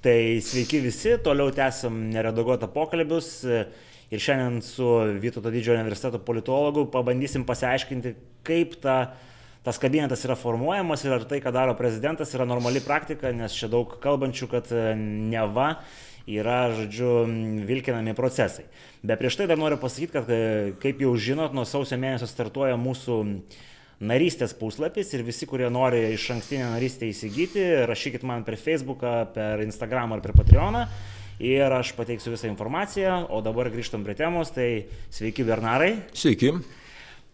Tai sveiki visi, toliau tęsim neredaguotą pokalbius ir šiandien su Vytauto didžiojo universiteto politologu pabandysim pasiaiškinti, kaip ta, tas kabinetas yra formuojamas ir ar tai, ką daro prezidentas, yra normali praktika, nes čia daug kalbančių, kad neva yra, žodžiu, vilkinami procesai. Bet prieš tai dar noriu pasakyti, kad kaip jau žinot, nuo sausio mėnesio startuoja mūsų narystės puslapis ir visi, kurie nori iš ankstinę narystę įsigyti, rašykit man per Facebooką, per Instagramą ar per Patreoną ir aš pateiksiu visą informaciją, o dabar grįžtam prie temos, tai sveiki Bernarai. Sveiki.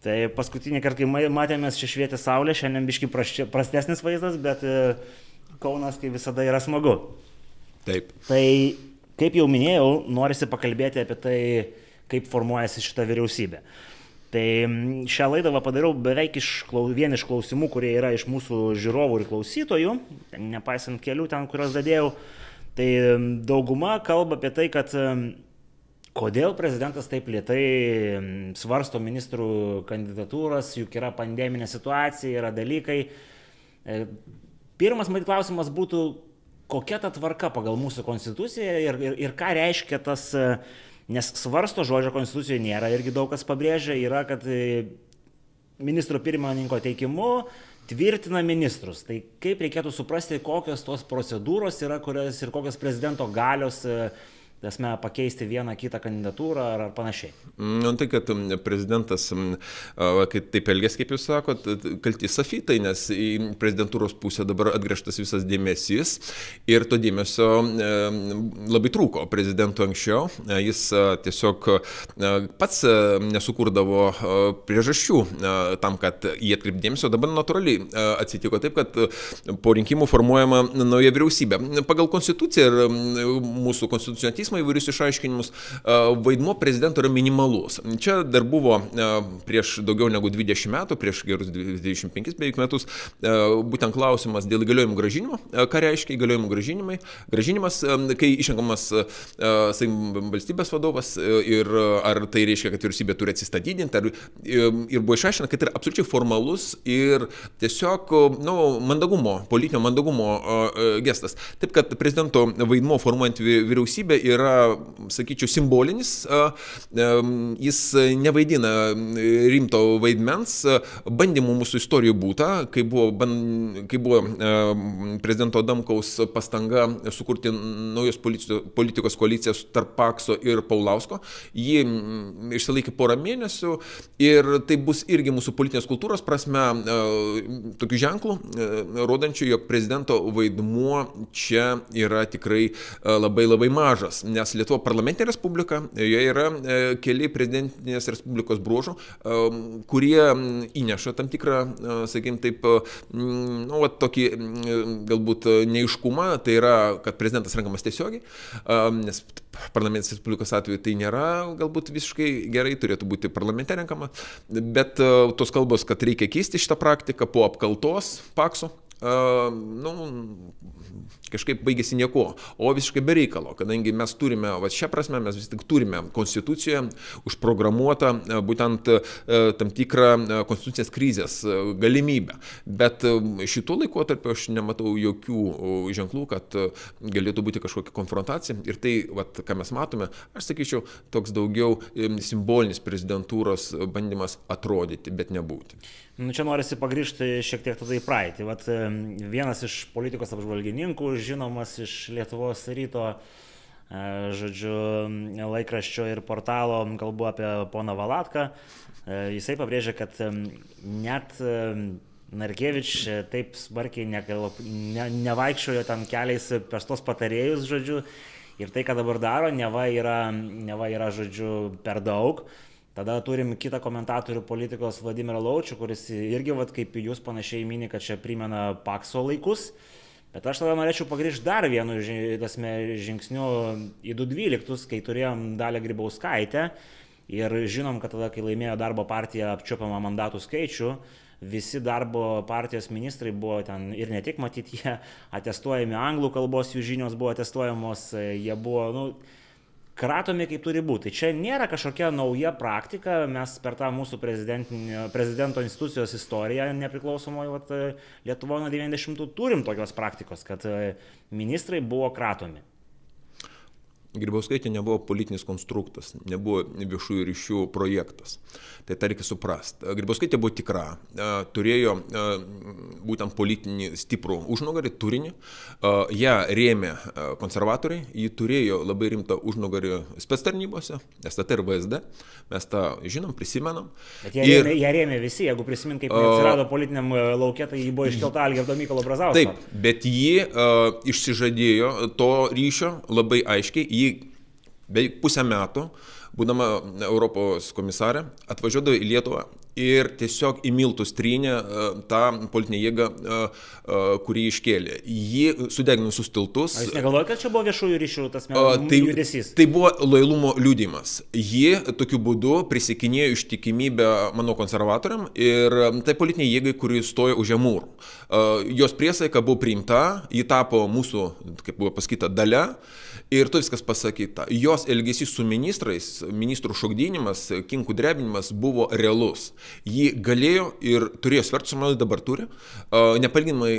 Tai paskutinį kartą, kai matėmės čia švietė saulė, šiandien biški prastesnis vaizdas, bet e, Kaunas kaip visada yra smagu. Taip. Tai kaip jau minėjau, norisi pakalbėti apie tai, kaip formuojasi šita vyriausybė. Tai šią laidą va, padariau beveik iš, vien iš klausimų, kurie yra iš mūsų žiūrovų ir klausytojų, nepaisant kelių ten, kuriuos dadėjau. Tai dauguma kalba apie tai, kad kodėl prezidentas taip lietai svarsto ministrų kandidatūras, juk yra pandeminė situacija, yra dalykai. E, pirmas, matyt, klausimas būtų, kokia ta tvarka pagal mūsų konstituciją ir, ir, ir ką reiškia tas uh, Nes svarsto žodžio konstitucijoje nėra, irgi daug kas pabrėžia, yra, kad e, ministro pirmininko teikimu tvirtina ministrus. Tai kaip reikėtų suprasti, kokios tos procedūros yra, kurios ir kokios prezidento galios uh, esmė pakeisti vieną kitą kandidatūrą ar, ar panašiai. Nu, tai kad prezidentas, kai taip elgės, kaip jūs sakot, kalti safitai, nes į prezidentūros pusę dabar atgręžtas visas dėmesys ir to dėmesio labai trūko prezidento anksčiau. Jis tiesiog pats nesukurdavo priežasčių tam, kad jie atkreipdėmesio, dabar natūraliai atsitiko taip, kad po rinkimų formuojama nauja vyriausybė. Pagal konstituciją ir mūsų konstitucinio teismo teismo įvairius išaiškinimus, vaidmo prezidento yra minimalus. Čia dar buvo prieš daugiau negu 20 metų, prieš gerus 25 beveik metus, būtent klausimas dėl įgaliojimų gražinimo. Ką reiškia įgaliojimų gražinimai? Gražinimas, kai išrenkamas valstybės vadovas ir ar tai reiškia, kad vyriausybė turi atsistatydinti, ar, ir buvo išaiškinta, kad tai yra absoliučiai formalus ir tiesiog nu, mandagumo, politinio mandagumo gestas. Taip kad prezidento vaidmo formuojant vyriausybę yra yra, sakyčiau, simbolinis, jis nevaidina rimto vaidmens, bandymų mūsų istorijoje būta, kai buvo, kai buvo prezidento Damkaus pastanga sukurti naujos politikos koalicijas tarp Pakso ir Paulausko, ji išsilaikė porą mėnesių ir tai bus irgi mūsų politinės kultūros prasme tokių ženklų, rodančių, jog prezidento vaidmuo čia yra tikrai labai labai mažas nes Lietuva parlamentinė respublika, joje yra e, keli prezidentinės respublikos bruožų, e, kurie įneša tam tikrą, e, sakykime, taip, nu, va, tokį galbūt neiškumą, tai yra, kad prezidentas renkamas tiesiogiai, nes parlamentinės respublikos atveju tai nėra galbūt visiškai gerai, turėtų būti parlamente renkama, bet tos kalbos, kad reikia keisti šitą praktiką po apkaltos pakso, nu, kažkaip baigėsi nieko, o visiškai be reikalo, kadangi mes turime, va šią prasme mes vis tik turime konstitucijoje užprogramuotą būtent tam tikrą konstitucinės krizės galimybę. Bet šituo laikotarpiu aš nematau jokių ženklų, kad galėtų būti kažkokia konfrontacija. Ir tai, va, ką mes matome, aš sakyčiau, toks daugiau simbolinis prezidentūros bandymas atrodyti, bet nebūti. Nu, čia norisi pagrįžti šiek tiek tada į praeitį. Vat, vienas iš politikos apžvalgininkų, žinomas iš Lietuvos ryto, e, žodžiu, laikraščio ir portalo, kalbu apie poną Valatką, e, jisai pabrėžia, kad net Narkevič taip smarkiai ne, nevaikščiojo tam keliais per tos patarėjus, žodžiu, ir tai, ką dabar daro, neva yra, neva yra žodžiu, per daug. Tada turim kitą komentatorių politikos Vladimirą Laučių, kuris irgi, vat, kaip jūs panašiai mini, kad čia primena Pakso laikus. Bet aš tada norėčiau pagrįžti dar vienu tasme, žingsniu į 2012, kai turėjom dalę Grybauskaitę ir žinom, kad tada, kai laimėjo darbo partija apčiopiamą mandatų skaičių, visi darbo partijos ministrai buvo ten ir ne tik matyti, jie atestuojami anglų kalbos, jų žinios buvo atestuojamos, jie buvo, nu, kratomi kaip turi būti. Tai čia nėra kažkokia nauja praktika, mes per tą mūsų prezidento institucijos istoriją nepriklausomoje Lietuvoje nuo 90-ų turim tokios praktikos, kad e, ministrai buvo kratomi. Grybauskaitė nebuvo politinis konstruktas, nebuvo viešųjų ryšių projektas. Tai tą reikia suprasti. Grybauskaitė buvo tikra, turėjo būtent politinį stiprų užnugarį, turinį. Ja rėmė konservatoriai, ji turėjo labai rimtą užnugarį spetstarnybose, STT ir VSD. Mes tą žinom, prisimenam. Bet ją rėmė, ir, ją rėmė visi, jeigu prisimint, kaip atsirado politiniam laukia, tai ji buvo iškelta Algerdo Mykolo Brazausko. Taip, bet ji uh, išsižadėjo to ryšio labai aiškiai. Ji beveik pusę metų, būdama Europos komisarė, atvažiuodavo į Lietuvą ir tiesiog į miltus trynė e, tą politinę jėgą, e, e, kurį iškėlė. Ji sudegino visus tiltus. Ar jūs negalvojate, kad čia buvo viešųjų ryšių tas tai, judesys? Tai buvo lojalumo liūdimas. Ji tokiu būdu prisikinėjo ištikimybę mano konservatoriam ir tai politinė jėgai, kuri stojo už Amūrų. Jos priesaika buvo priimta, ji tapo mūsų, kaip buvo pasakyta, dalė. Ir to viskas pasakyta. Jos elgesys su ministrais, ministrų šokdinimas, kinkų drebinimas buvo realus. Ji galėjo ir turėjo svertus, manau, dabar turi, nepalginamai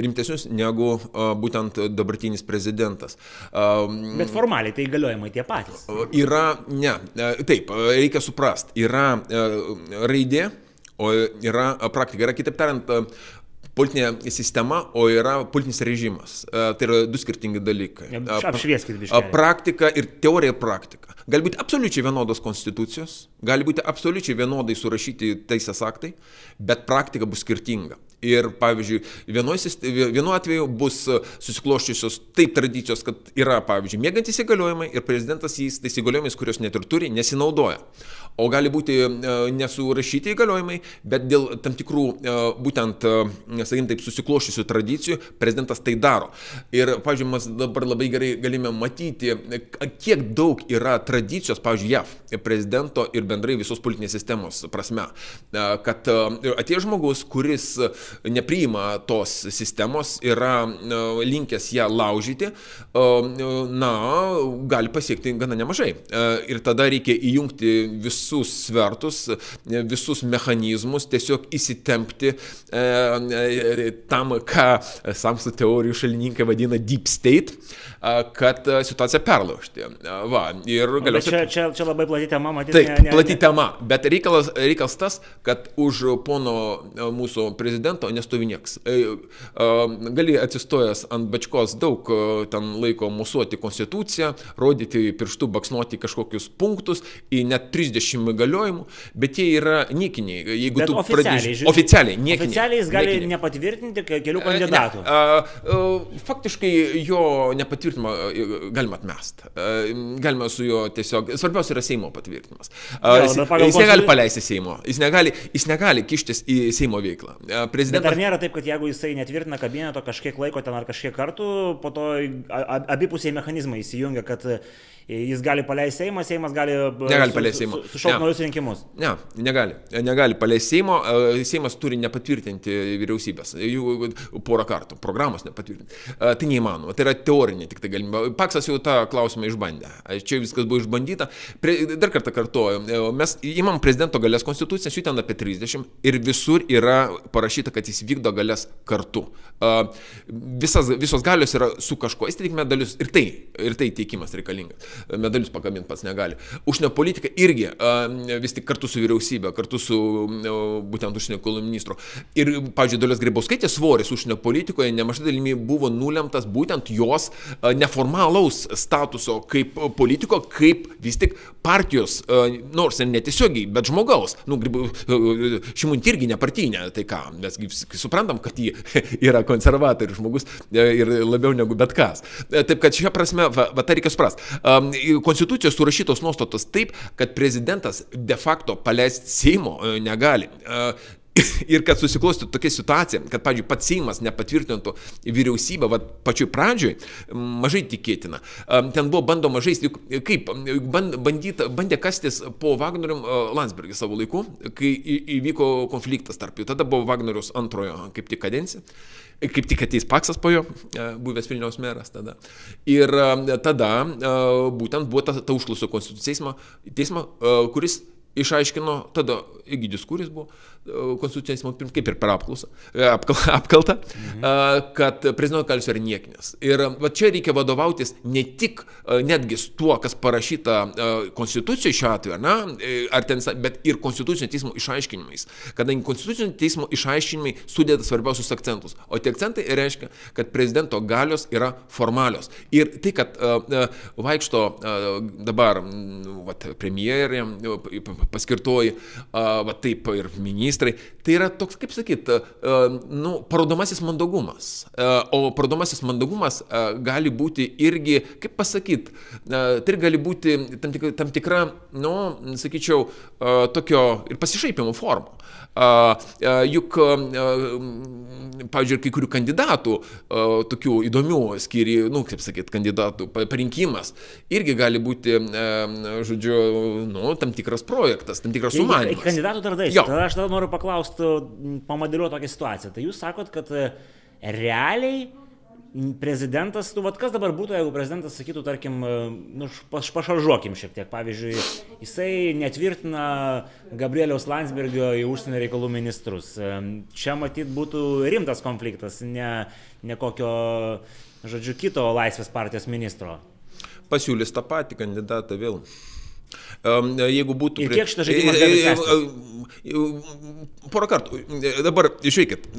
rimtesnius negu būtent dabartinis prezidentas. Bet formaliai tai įgaliojimai tie patys. Yra, ne, taip, reikia suprasti, yra raidė, o yra praktika. Yra, kitaip tariant, politinė sistema, o yra politinis režimas. E, tai yra du skirtingi dalykai. Apšvieskit biškai. Praktika ir teorija praktika. Gali būti absoliučiai vienodos konstitucijos, gali būti absoliučiai vienodai surašyti teisės aktai, bet praktika bus skirtinga. Ir pavyzdžiui, vienu atveju bus susikloščiusios taip tradicijos, kad yra, pavyzdžiui, mėgantys įgaliojimai ir prezidentas jais tais įgaliojimais, kurios net ir turi, nesinaudoja. O gali būti e, nesurašyti įgaliojimai, bet dėl tam tikrų e, būtent, e, sakykim taip, susikloščiusių tradicijų prezidentas tai daro. Ir, pavyzdžiui, mes dabar labai gerai galime matyti, kiek daug yra tradicijos, pavyzdžiui, JAV prezidento ir bendrai visos politinės sistemos prasme, kad atėjo žmogus, kuris nepriima tos sistemos, yra linkęs ją laužyti, na, gali pasiekti gana nemažai. Ir tada reikia įjungti visus visus svertus, visus mechanizmus, tiesiog įsitempti e, e, tam, ką samsų teorijų šalininkai vadina deep state, kad situaciją perlaužti. Va, ir galiausiai... Čia, čia, čia labai plati tema, matyti. Taip, ne, ne, plati ne. tema, bet reikalas, reikalas tas, kad už pono mūsų prezidento nestovi nieks. E, gali atsistojęs ant bačkos daug ten laiko musuoti konstituciją, rodyti pirštų, baksnuoti kažkokius punktus į net 30 viršim įgaliojimų, bet jie yra niekiniai. Jeigu bet tu pradėsi oficialiai, niekiniai. Oficialiai jis gali niekiniai. nepatvirtinti kelių kandidatų. Ne, a, a, faktiškai jo nepatvirtinimą galima atmesti. Galima su juo tiesiog, svarbiausia yra Seimo patvirtinimas. A, jis jis negali paleisti Seimo, jis negali, jis negali kištis į Seimo veiklą. Prezidentas... Bet ar nėra taip, kad jeigu jisai netvirtina kabineto kažkiek laiko ten ar kažkiek kartų, po to abipusiai mechanizmai įsijungia, kad jis gali paleisti Seimą, Seimas gali, negali paleisti Seimo. Su, sušaukti naujus rinkimus. Ne, negali. Negali paleisti Seimo. Seimas turi nepatvirtinti vyriausybės. Jų porą kartų. Programos nepatvirtinti. Tai neįmanoma. Tai yra teorinė tik tai galimybė. Paksas jau tą klausimą išbandė. Čia viskas buvo išbandyta. Dar kartą kartuoju. Mes įmam prezidento galės konstituciją, jų ten apie 30 ir visur yra parašyta, kad jis vykdo galės kartu. Visas, visos galios yra su kažkuo. Jis tik medalius ir tai, ir tai teikimas reikalingas medalius pakabinti pats negali. Užsienio politika irgi vis tik kartu su vyriausybė, kartu su būtent užsienio reikalų ministru. Ir, pavyzdžiui, Dalios Grybauskaitės svoris užsienio politikoje nemažai dalimi buvo nulemtas būtent jos neformalaus statuso kaip politiko, kaip vis tik partijos, nors ir netiesiogiai, bet žmogaus. Nu, Šimuntį irgi nepartinė, tai ką, mes suprantam, kad ji yra konservatorių žmogus e, ir labiau negu bet kas. E, taip kad šia prasme, va, va tai reikia suprasti. Konstitucijos surašytos nuostatos taip, kad prezidentas de facto paleisti Seimo e, negali. ir kad susiklostytų tokia situacija, kad, pavyzdžiui, pats Seimas nepatvirtintų vyriausybę, va, pačioj pradžioj, mažai tikėtina. Ten buvo bandoma žaisti, kaip, bandyta, bandė kastis po Wagnerium Landsbergį savo laiku, kai įvyko konfliktas tarp jų. Tada buvo Wagnerius antrojo kaip tik kadencija kaip tik ateis Paksas po jo, buvęs Vilniaus meras tada. Ir tada būtent buvo ta, ta užklauso konstitucijos teismo, teismo, kuris išaiškino tada Egidijus Kuris buvo konstitucinio teismo pirms, kaip ir per apklausą, e, apkal, apkaltą, mhm. kad prezidento galios yra niekinės. Ir va čia reikia vadovautis ne tik netgi tuo, kas parašyta konstitucijoje šiuo atveju, na, e, ar ten, bet ir konstitucinio teismo išaiškinimais. Kadangi konstitucinio teismo išaiškinimai sudėda svarbiausius akcentus. O tie akcentai reiškia, kad prezidento galios yra formalios. Ir tai, kad vaikšto dabar vat, premjerė, paskirtoji, va taip ir ministras, ministrai. Tai yra toks, kaip sakyt, e, nu, parodomasis mandagumas. E, o parodomasis mandagumas e, gali būti irgi, kaip pasakyt, tai gali būti tam tikra, tam tikra nu, sakyčiau, tokio ir pasišaipimo forma. Juk, pavyzdžiui, kai kurių kandidatų, tokių įdomių skiri, nu, kaip sakyt, kandidatų parinkimas irgi gali būti, žodžiu, nu, tam tikras projektas, tam tikras sumanymas. Kandidatų dar dažnai. Tada aš tada noriu paklausti, pamodeliuoti tokią situaciją. Tai jūs sakot, kad e, realiai prezidentas, nu, vat kas dabar būtų, jeigu prezidentas sakytų, tarkim, e, nu, pašaržuokim šiek tiek, pavyzdžiui, jisai netvirtina Gabrieliaus Landsbergio į užsienio reikalų ministrus. E, čia matyt būtų rimtas konfliktas, ne, ne kokio, žodžiu, kito Laisvės partijos ministro. Pasiūlys tą patį kandidatą vėl. Jeigu būtų... Ir kiek šitas žaidimas gali tęstis? Porą kartų. Dabar išveikit,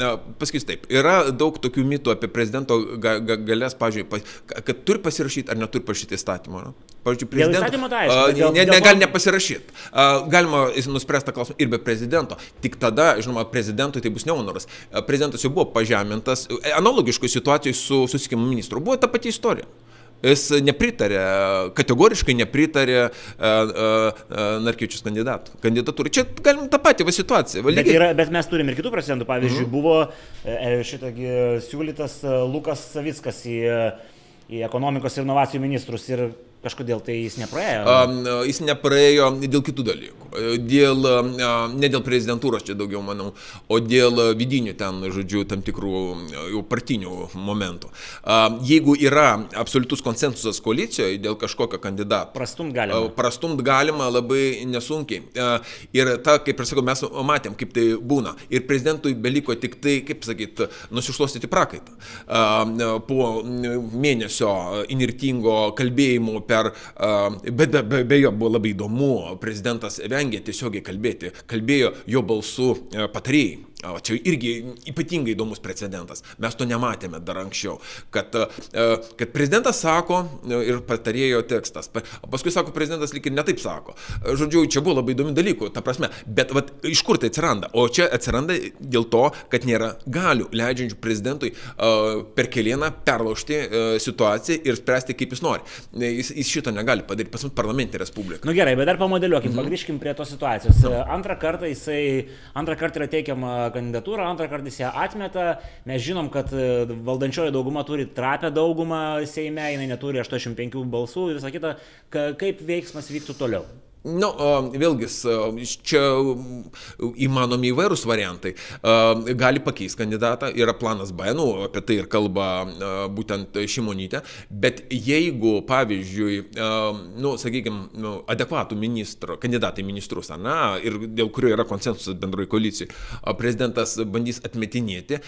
pasakysiu taip. Yra daug tokių mitų apie prezidento galės, pažiūrėjau, kad turi pasirašyti ar neturi pasirašyti įstatymą. Pavyzdžiui, prezidentas tai aišku, ne, negali nepasirašyti. Galima nuspręsti tą klausimą ir be prezidento. Tik tada, žinoma, prezidentui tai bus neonoras. Prezidentas jau buvo pažemintas. Analogiškoj situacijoje su susikimu ministru buvo ta pati istorija. Jis nepritarė, kategoriškai nepritarė uh, uh, Narkyčius kandidatų. Kandidatūrai. Čia galim tą patį va situaciją. Bet, yra, bet mes turime ir kitų precedentų. Pavyzdžiui, mm -hmm. buvo šitągi siūlytas Lukas Savickas į, į ekonomikos ir inovacijų ministrus ir Kažkodėl tai jis nepraėjo? Um, jis nepraėjo dėl kitų dalykų. Dėl, ne dėl prezidentūros čia daugiau manau, o dėl vidinių ten, žodžiu, tam tikrų jau partinių momentų. Jeigu yra absoliutus konsensusas koalicijoje dėl kažkokio kandidato, prastumt galima. Prastumt galima labai nesunkiai. Ir ta, kaip ir sakau, mes matėm, kaip tai būna. Ir prezidentui beliko tik tai, kaip sakyt, nusišluostyti prakaitą. Po mėnesio inirtingo kalbėjimo per, bet be, be, be jo buvo labai įdomu, prezidentas vengė tiesiogiai kalbėti, kalbėjo jo balsu patarėjai. O čia irgi ypatingai įdomus precedentas. Mes to nematėme dar anksčiau. Kad, kad prezidentas sako ir patarėjo tekstas, paskui sako, prezidentas lyg ir netaip sako. Žodžiu, čia buvo labai įdomių dalykų, ta prasme. Bet vat, iš kur tai atsiranda? O čia atsiranda dėl to, kad nėra galių leidžiančių prezidentui per kelieną perlaužti situaciją ir spręsti, kaip jis nori. Jis, jis šito negali padaryti, pas mus parlamente Respublika. Na nu, gerai, bet dar pamodeliuokim, mhm. pagrįžkim prie tos situacijos. No. Antrą kartą jisai, antrą kartą yra teikiama kandidatūrą, antrą kartą jis ją atmeta. Mes žinom, kad e, valdančioji dauguma turi trapę daugumą Seime, jinai neturi 85 balsų ir visą kitą. Kaip veiksmas vyktų toliau? Nu, vėlgi, čia įmanomi įvairūs variantai. Gali pakeisti kandidatą, yra planas B, nu, apie tai ir kalba būtent Šimonytė, bet jeigu, pavyzdžiui, nu, sakykime, nu, adekvatų ministro, kandidatai ministrus, na, ir dėl kurio yra konsensusas bendroji koalicijai, prezidentas bandys atmetinėti,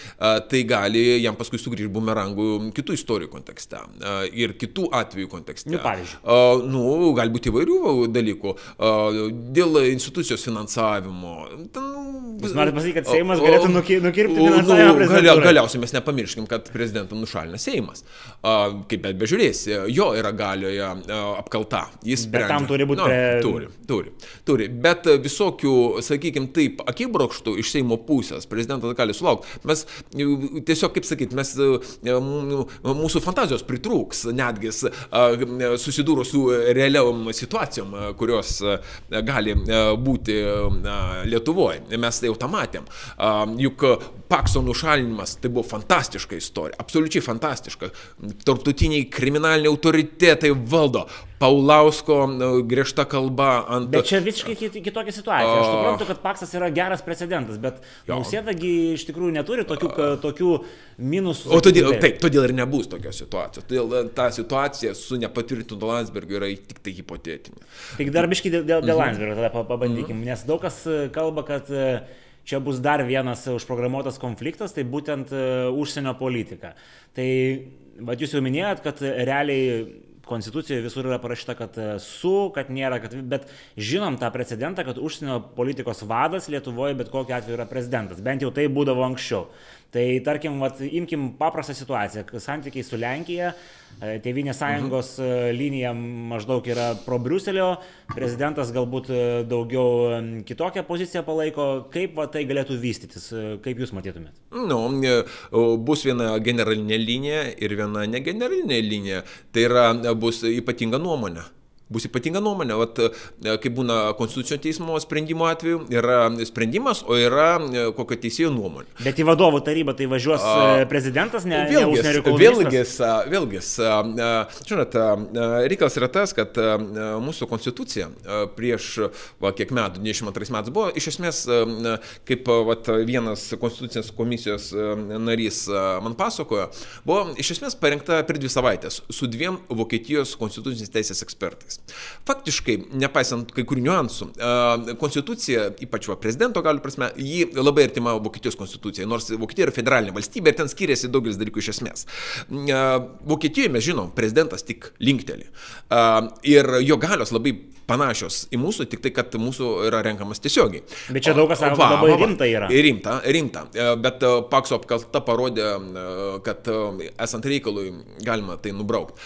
tai gali jam paskui sugrįžti bumerangų kitų istorijų kontekste ir kitų atvejų kontekste. Nu, pavyzdžiui. Nu, gali būti įvairių dalykų dėl institucijos finansavimo. Ten, Jūs norite pasakyti, kad Seimas galėtų nukirpti finansavimą? Galia, galiausiai mes nepamirškim, kad prezidentą nušalina Seimas. Kaip bet bežiūrėsi, jo yra galioje apkalta. Jis bet sprendžia. tam turi būti. No, pre... Turi, turi, turi. Bet visokių, sakykime, taip, akibrokštų iš Seimo pusės prezidentas gali sulaukti. Mes tiesiog, kaip sakyti, mes, mūsų fantazijos pritrūks, netgi susidūrus su realiom situacijom, kurios premjeras gali būti Lietuvoje. Mes tai jau tą matėm. Juk Pakso nušalinimas tai buvo fantastiška istorija, absoliučiai fantastiška. Tarptautiniai kriminaliniai autoritetai valdo. Paulausko griežta kalba ant... Bet čia visiškai kitokia situacija. Aš suprantu, kad Paksas yra geras precedentas, bet Nausėdagi iš tikrųjų neturi tokių, tokių minusų. O todėl, taip, todėl ir nebus tokios situacijos. Todėl ta situacija su nepatvirtintu Landsbergiu yra tik tai hipotetinė. Tik dar biškai dėl, dėl, mhm. Landsbergio tada pabandykim, mhm. nes daug kas e, kalba, kad e, čia bus dar vienas užprogramuotas konfliktas, tai būtent e, užsienio politika. Tai, vad jūs jau minėjot, kad realiai Konstitucijoje visur yra parašyta, kad e, su, kad nėra, kad, bet žinom tą precedentą, kad užsienio politikos vadas Lietuvoje bet kokiu atveju yra prezidentas. Bent jau tai būdavo anksčiau. Tai tarkim, vat, imkim paprastą situaciją. Santykiai su Lenkija, e, Tevinės sąjungos mhm. linija maždaug yra pro Briuselio, prezidentas galbūt daugiau kitokią poziciją palaiko. Kaip va, tai galėtų vystytis, kaip jūs matytumėt? Nu, bus viena generalinė linija ir viena negeneralinė linija. Tai yra, bus ypatinga nuomonė bus ypatinga nuomonė. Vat, e, kaip būna Konstitucinio teismo sprendimo atveju, yra sprendimas, o yra e, kokio teisėjo nuomonė. Bet į vadovų tarybą tai važiuos a, prezidentas, ne vėlgis, ne vėlgis, vėlgis, žinot, reikalas yra tas, kad mūsų konstitucija prieš, va, kiek metų, 22 metais buvo, iš esmės, kaip vat, vienas konstitucinės komisijos narys man pasakojo, buvo iš esmės parengta per dvi savaitės su dviem Vokietijos konstitucinės teisės ekspertais. Faktiškai, nepaisant kai kurių niuansų, konstitucija, ypač va, prezidento galių prasme, ji labai artima Vokietijos konstitucijai, nors Vokietija yra federalinė valstybė ir ten skiriasi daugelis dalykų iš esmės. Vokietijoje mes žinom, prezidentas tik linkteli. Ir jo galios labai panašios į mūsų, tik tai, kad mūsų yra renkamas tiesiogiai. Bet čia daug kas sako, kad labai rimta yra. Rimta, rimta. E, bet e, Pakso apkalta parodė, e, kad esant reikalui galima tai nubraukti.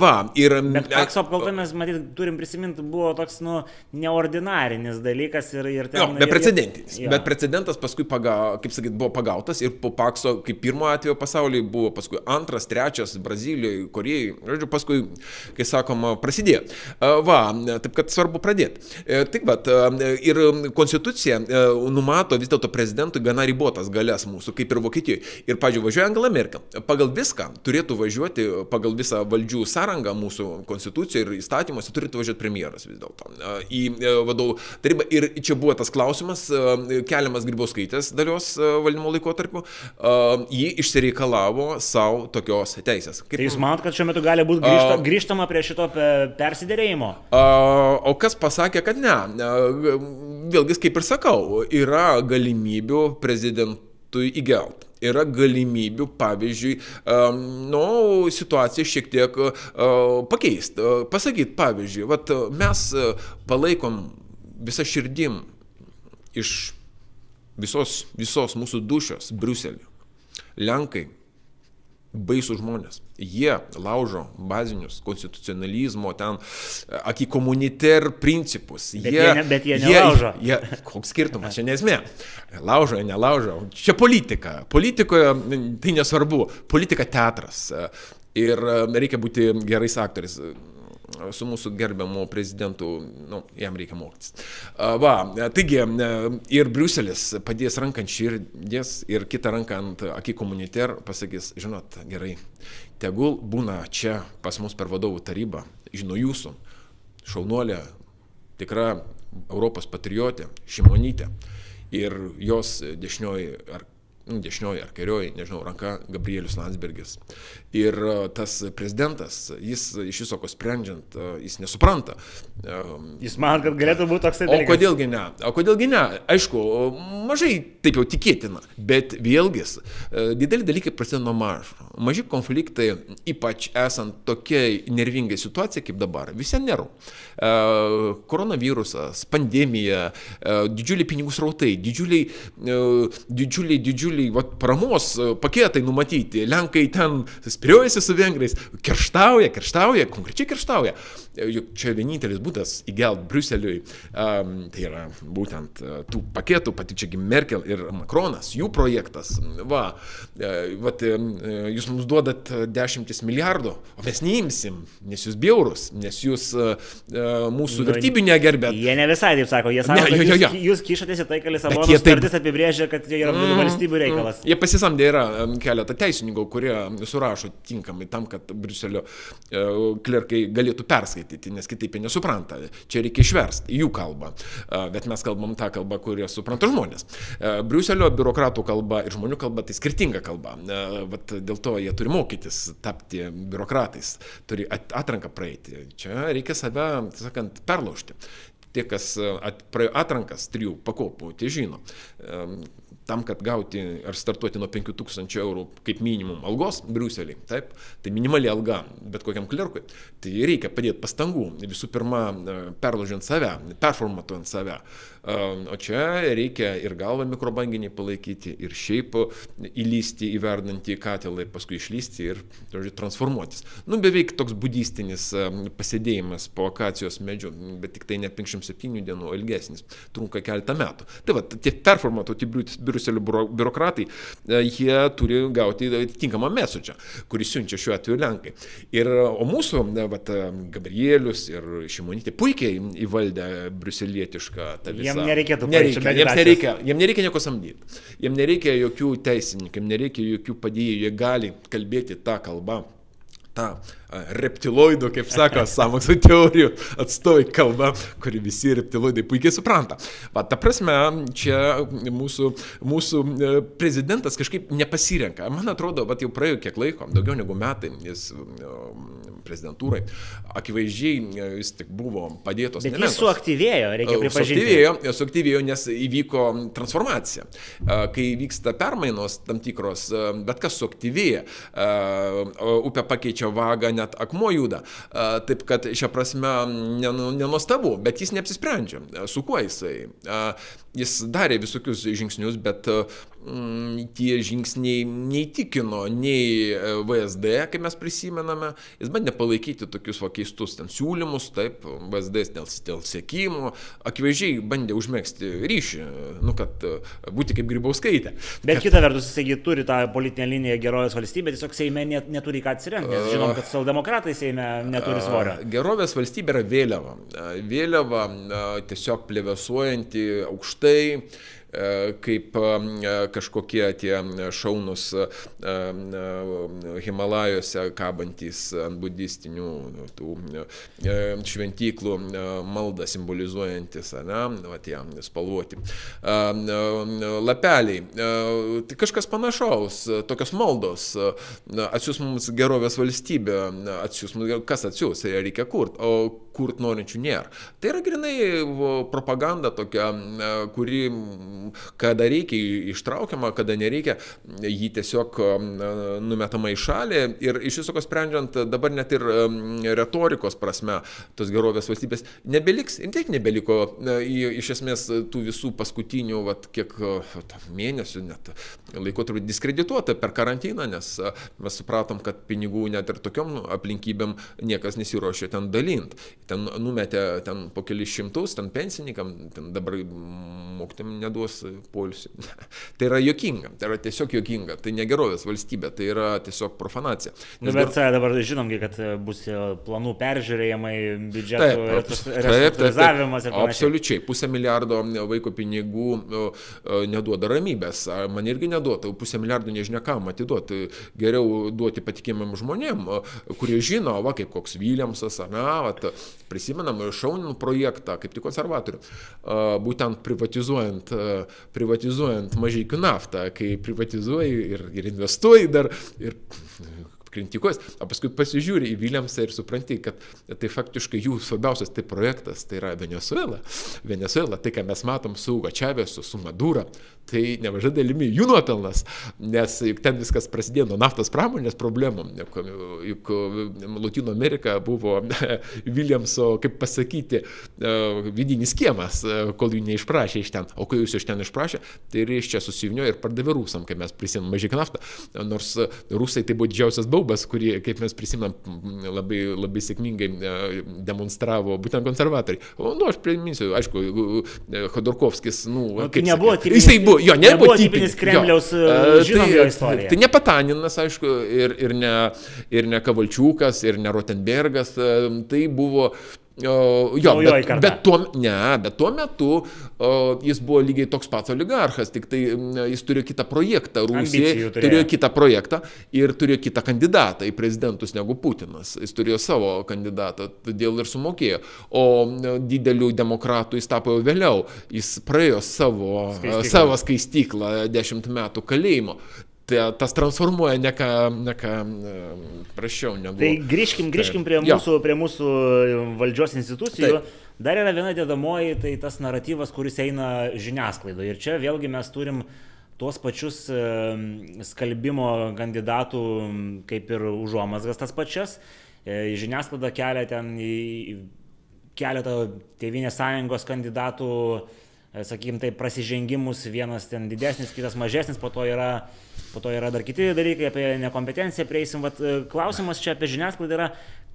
Va, ir... Bet Pakso apkalta mes, matyt, turim prisiminti, buvo toks, nu, neordinarinis dalykas ir, ir ten... Jo, beprecedentinis. Jo. Bet precedentas paskui, paga, kaip sakyt, buvo pagautas ir po Pakso, kaip pirmo atveju pasaulyje, buvo paskui antras, trečias, Brazilijoje, Korejai, žodžiu, paskui, kai sakoma, prasidėjo. Va, taip kad svarbu pradėti. E, pat e, ir konstitucija e, numato vis dėlto prezidentui gana ribotas galės mūsų, kaip ir Vokietijoje. Ir, pažiūrėjau, važiuoja Angela Merkel. Pagal viską turėtų važiuoti, pagal visą valdžių sąrangą mūsų konstitucijoje ir įstatymuose turėtų važiuoti premjeras vis dėlto į vadovų tarybą. Ir čia buvo tas klausimas, keliamas Grybauskaitės dalios valdymo laikotarpiu. Ji išsireikalavo savo tokios teisės. Kaip... Tai jūs manot, kad šiuo metu gali būti grįžta, grįžtama prie šito persidėrėjimo? O kas pasakė, kad ne? Vėlgi, kaip ir sakau, yra galimybių prezidentui įgelt yra galimybių, pavyzdžiui, nu, situaciją šiek tiek pakeisti. Pasakyti, pavyzdžiui, vat, mes palaikom visą širdim iš visos, visos mūsų dušios Briuselį. Lenkai baisų žmonės. Jie laužo bazinius konstitucionalizmo, ten aki komuniter principus. Bet jie, jie, bet jie nelaužo. Jie, jie, koks skirtumas, čia nesmė. Laužo, nelaužo. Čia politika. Politikoje tai nesvarbu. Politika teatras. Ir reikia būti gerais aktoriais su mūsų gerbiamu prezidentu, nu, jam reikia mokytis. Va, taigi, ir Briuselis padės ranką ant širdies ir kitą ranką ant akį komuniter, pasakys, žinot, gerai, tegul būna čia pas mus per vadovų tarybą, žino jūsų, šaunuolė, tikra Europos patriotė, Šimonytė ir jos dešinioji ar dešinioji ar kairioji, nežinau, ranka Gabrielius Landsbergis. Ir e, tas prezidentas, jis iš viso ko sprendžiant, e, jis nesupranta. Jis man, kad galėtų būti toksai dalykas. O kodėlgi ne? O kodėlgi ne? Aišku, mažai taip jau tikėtina, bet vėlgi, e, dideli dalykai prasideda nuo mažo. Maži konfliktai, ypač esant tokiai nervingai situacijai kaip dabar, visi nerų. Koronavirusas, pandemija, didžiuliai pinigų srautai, didžiuliai, didžiuliai, didžiuliai didžiuliai vat, paramos e, paketai numatyti. Lenkai ten spiriojasi su vengrais, kerštauja, kerštauja, konkrečiai kerštauja. Juk čia vienintelis būdas įgelt Bruseliui, um, tai yra būtent uh, tų paketų, pati čiagi Merkel ir Makronas, jų projektas. Va, uh, vat, uh, jūs mums duodat dešimtis milijardų, o mes neimsim, nes jūs bjaurus, nes jūs uh, uh, mūsų nu, vertybių negerbėt. Jie ne visai taip sako, jie sako, ne, jo, jo, jo. Jūs, jūs kišatės į tai, kad Lisabono sutartis apibrėžia, kad tai yra mm, valstybių reikalas. Mm, jie pasisamdė yra keletą teisininkų, kurie surašo tinkamai tam, kad Briuselio e, klerkai galėtų perskaityti, nes kitaip jie nesupranta. Čia reikia išversti jų kalbą, bet mes kalbam tą kalbą, kurią supranta žmonės. Briuselio biurokratų kalba ir žmonių kalba tai skirtinga kalba. Vat dėl to jie turi mokytis tapti biurokratais, turi atranką praeiti. Čia reikia save, sakant, perlaužti tie, kas praėjo atrankas trijų pakopų, tie žino tam, kad gauti ar startuoti nuo 5000 eurų kaip minimum algos Briuselį, taip, tai minimali alga bet kokiam klerkui, tai reikia padėti pastangų, visų pirma, perložiant save, performatuojant save, O čia reikia ir galvą mikrobanginį palaikyti, ir šiaip įlysti į verdantį katilą ir paskui išlysti ir žodžiu, transformuotis. Nu, beveik toks budistinis pasėdėjimas po akacijos medžiu, bet tik tai ne 57 dienų, ilgesnis, trunka keletą metų. Tai va, tie performatuoti Briuselio biurokratai, e, jie turi gauti atitinkamą mesudžą, kurį siunčia šiuo atveju Lenkai. Ir, o mūsų, va, Gabrielius ir Šimonytė puikiai įvaldė briuselietišką tą visą Jiem nereikėtų nereikia, jiems nereikia, jiems nereikia nieko samdyti. Jiems nereikia jokių teisininkų, jiems nereikia jokių padėjėjų, jie gali kalbėti tą kalbą, tą reptiloidų, kaip sako, samokslo teorijų atstovai kalba, kuri visi reptiloidai puikiai supranta. Va, ta prasme, čia mūsų, mūsų e, prezidentas kažkaip nepasirenka. Man atrodo, va, jau praėjo kiek laiko, daugiau negu metai, jis e, prezidentūrai, akivaizdžiai e, jis tik buvo padėtos. Bet jis suaktyvėjo, reikia pripažinti. Suaktyvėjo, suaktyvėjo, nes įvyko transformacija. Kai vyksta permainos tam tikros, bet kas suaktyvėja, upė pakeičia vagą, net akmuo juda. Taip kad šią prasme nenuostabu, bet jis neapsisprendžia, su kuo jisai. Jis darė visokius žingsnius, bet mm, tie žingsniai neįtikino nei e, VSD, kaip mes prisimename, jis bandė palaikyti tokius va, keistus ten siūlymus, taip, VSD dėl, dėl sėkimų, akivaizdžiai bandė užmėgsti ryšį, nu, kad e, būti kaip grybauskaitė. Bet kad... kita vertus, jisai turi tą politinę liniją gerovės valstybė, tiesiog Seime net, neturi ką atsiremti, nes žinom, kad socialdemokratai Seime neturi svorio. Gerovės valstybė yra vėliava. Vėliava tiesiog plevesuojanti aukštai aukštai, e, kaip e, kažkokie tie šaunus e, Himalajose kabantys ant budistinių tų šventyklų maldą simbolizuojantis, ne, va tie spalvoti lapeliai. Tai kažkas panašaus, tokios maldos, atsiūs mums gerovės valstybė, atsiūs, kas atsiūs, reikia kurti, o kurt norinčių nėra. Tai yra grinai propaganda tokia, e, kuri kada reikia ištraukiama, kada nereikia, jį tiesiog e, numetama į šalį ir iš viso ko sprendžiant dabar net ir e, retorikos prasme tos gerovės valstybės nebeliks ir tiek nebeliko iš esmės tų visų paskutinių, vat, kiek mėnesių net laikotarpį diskredituota per karantiną, nes mes supratom, kad pinigų net ir tokiom aplinkybėm niekas nesiuošia ten dalinti ten numetė ten po kelis šimtus, ten pensininkam, ten dabar mokytam neduos polisį. tai yra jokinga, tai yra tiesiog jokinga, tai negerovės valstybė, tai yra tiesiog profanacija. Nu, Nes bet gar... dabar žinom, kad bus planų peržiūrėjimai, biudžeto restruktūrizavimas ir panašiai. Absoliučiai, pusę milijardo vaiko pinigų neduoda ramybės, man irgi neduota, pusę milijardo nežinia kam atiduoti, geriau duoti patikimam žmonėm, kurie žino, va kaip koks Williamsas, na, va, prisimenam šaunų projektą, kaip tik konservatorių, būtent privatizuojant, privatizuojant mažykių naftą, kai privatizuoji ir, ir investuoji dar ir kritikuos, o paskui pasižiūri į Williamsą ir supranti, kad tai faktiškai jų svarbiausias tai projektas, tai yra Venezuela. Venezuela, tai ką mes matom su Ugo Čavesu, su Madura, tai nemažai dalimi jų nuopelnas, nes juk ten viskas prasidėjo nuo naftos pramonės problemų, juk, juk Latino Amerika buvo Williamso, kaip pasakyti, vidinis kiemas, kol jų neišprašė iš ten, o kai jūs iš ten išprašė, tai ir iš čia susivinio ir pardavė rusam, kai mes prisimėm mažyką naftą, nors rusai tai buvo didžiausias bausas baubas, kurį, kaip mes prisimam, labai, labai sėkmingai demonstravo būtent konservatoriai. O, nu, aš priminsiu, aišku, Khodorkovskis, nu, nu kaip nebuvo tipinis, jisai buvo, jo, nebuvo, nebuvo tipinis Kremliaus žinom tai, jo istoriją. Tai ne Pataninas, aišku, ir, ir, ne, ir ne Kavalčiukas, ir ne Rotenbergas, tai buvo O, jo, bet, bet, tuo, ne, bet tuo metu o, jis buvo lygiai toks pats oligarchas, tik tai jis turėjo kitą projektą. Rusija turėjo kitą projektą ir turėjo kitą kandidatą į prezidentus negu Putinas. Jis turėjo savo kandidatą, todėl ir sumokėjo. O didelių demokratų jis tapo jau vėliau. Jis praėjo savo skaistyklą, savo skaistyklą dešimt metų kalėjimo tai tas transformuoja ne ką, ne ką prašiau negu. Tai grįžkim, grįžkim prie, mūsų, prie mūsų valdžios institucijų. Taip. Dar yra viena dėdamoji, tai tas naratyvas, kuris eina žiniasklaidoje. Ir čia vėlgi mes turim tuos pačius skalbimo kandidatų, kaip ir užuomasgas tas pačias. E, žiniasklaida kelia ten į keletą Tevinės sąjungos kandidatų, e, sakykime, tai prasižengimus, vienas ten didesnis, kitas mažesnis, po to yra Po to yra dar kiti dalykai, apie nekompetenciją prieisim. Vat, e, klausimas čia apie žiniasklaidą yra,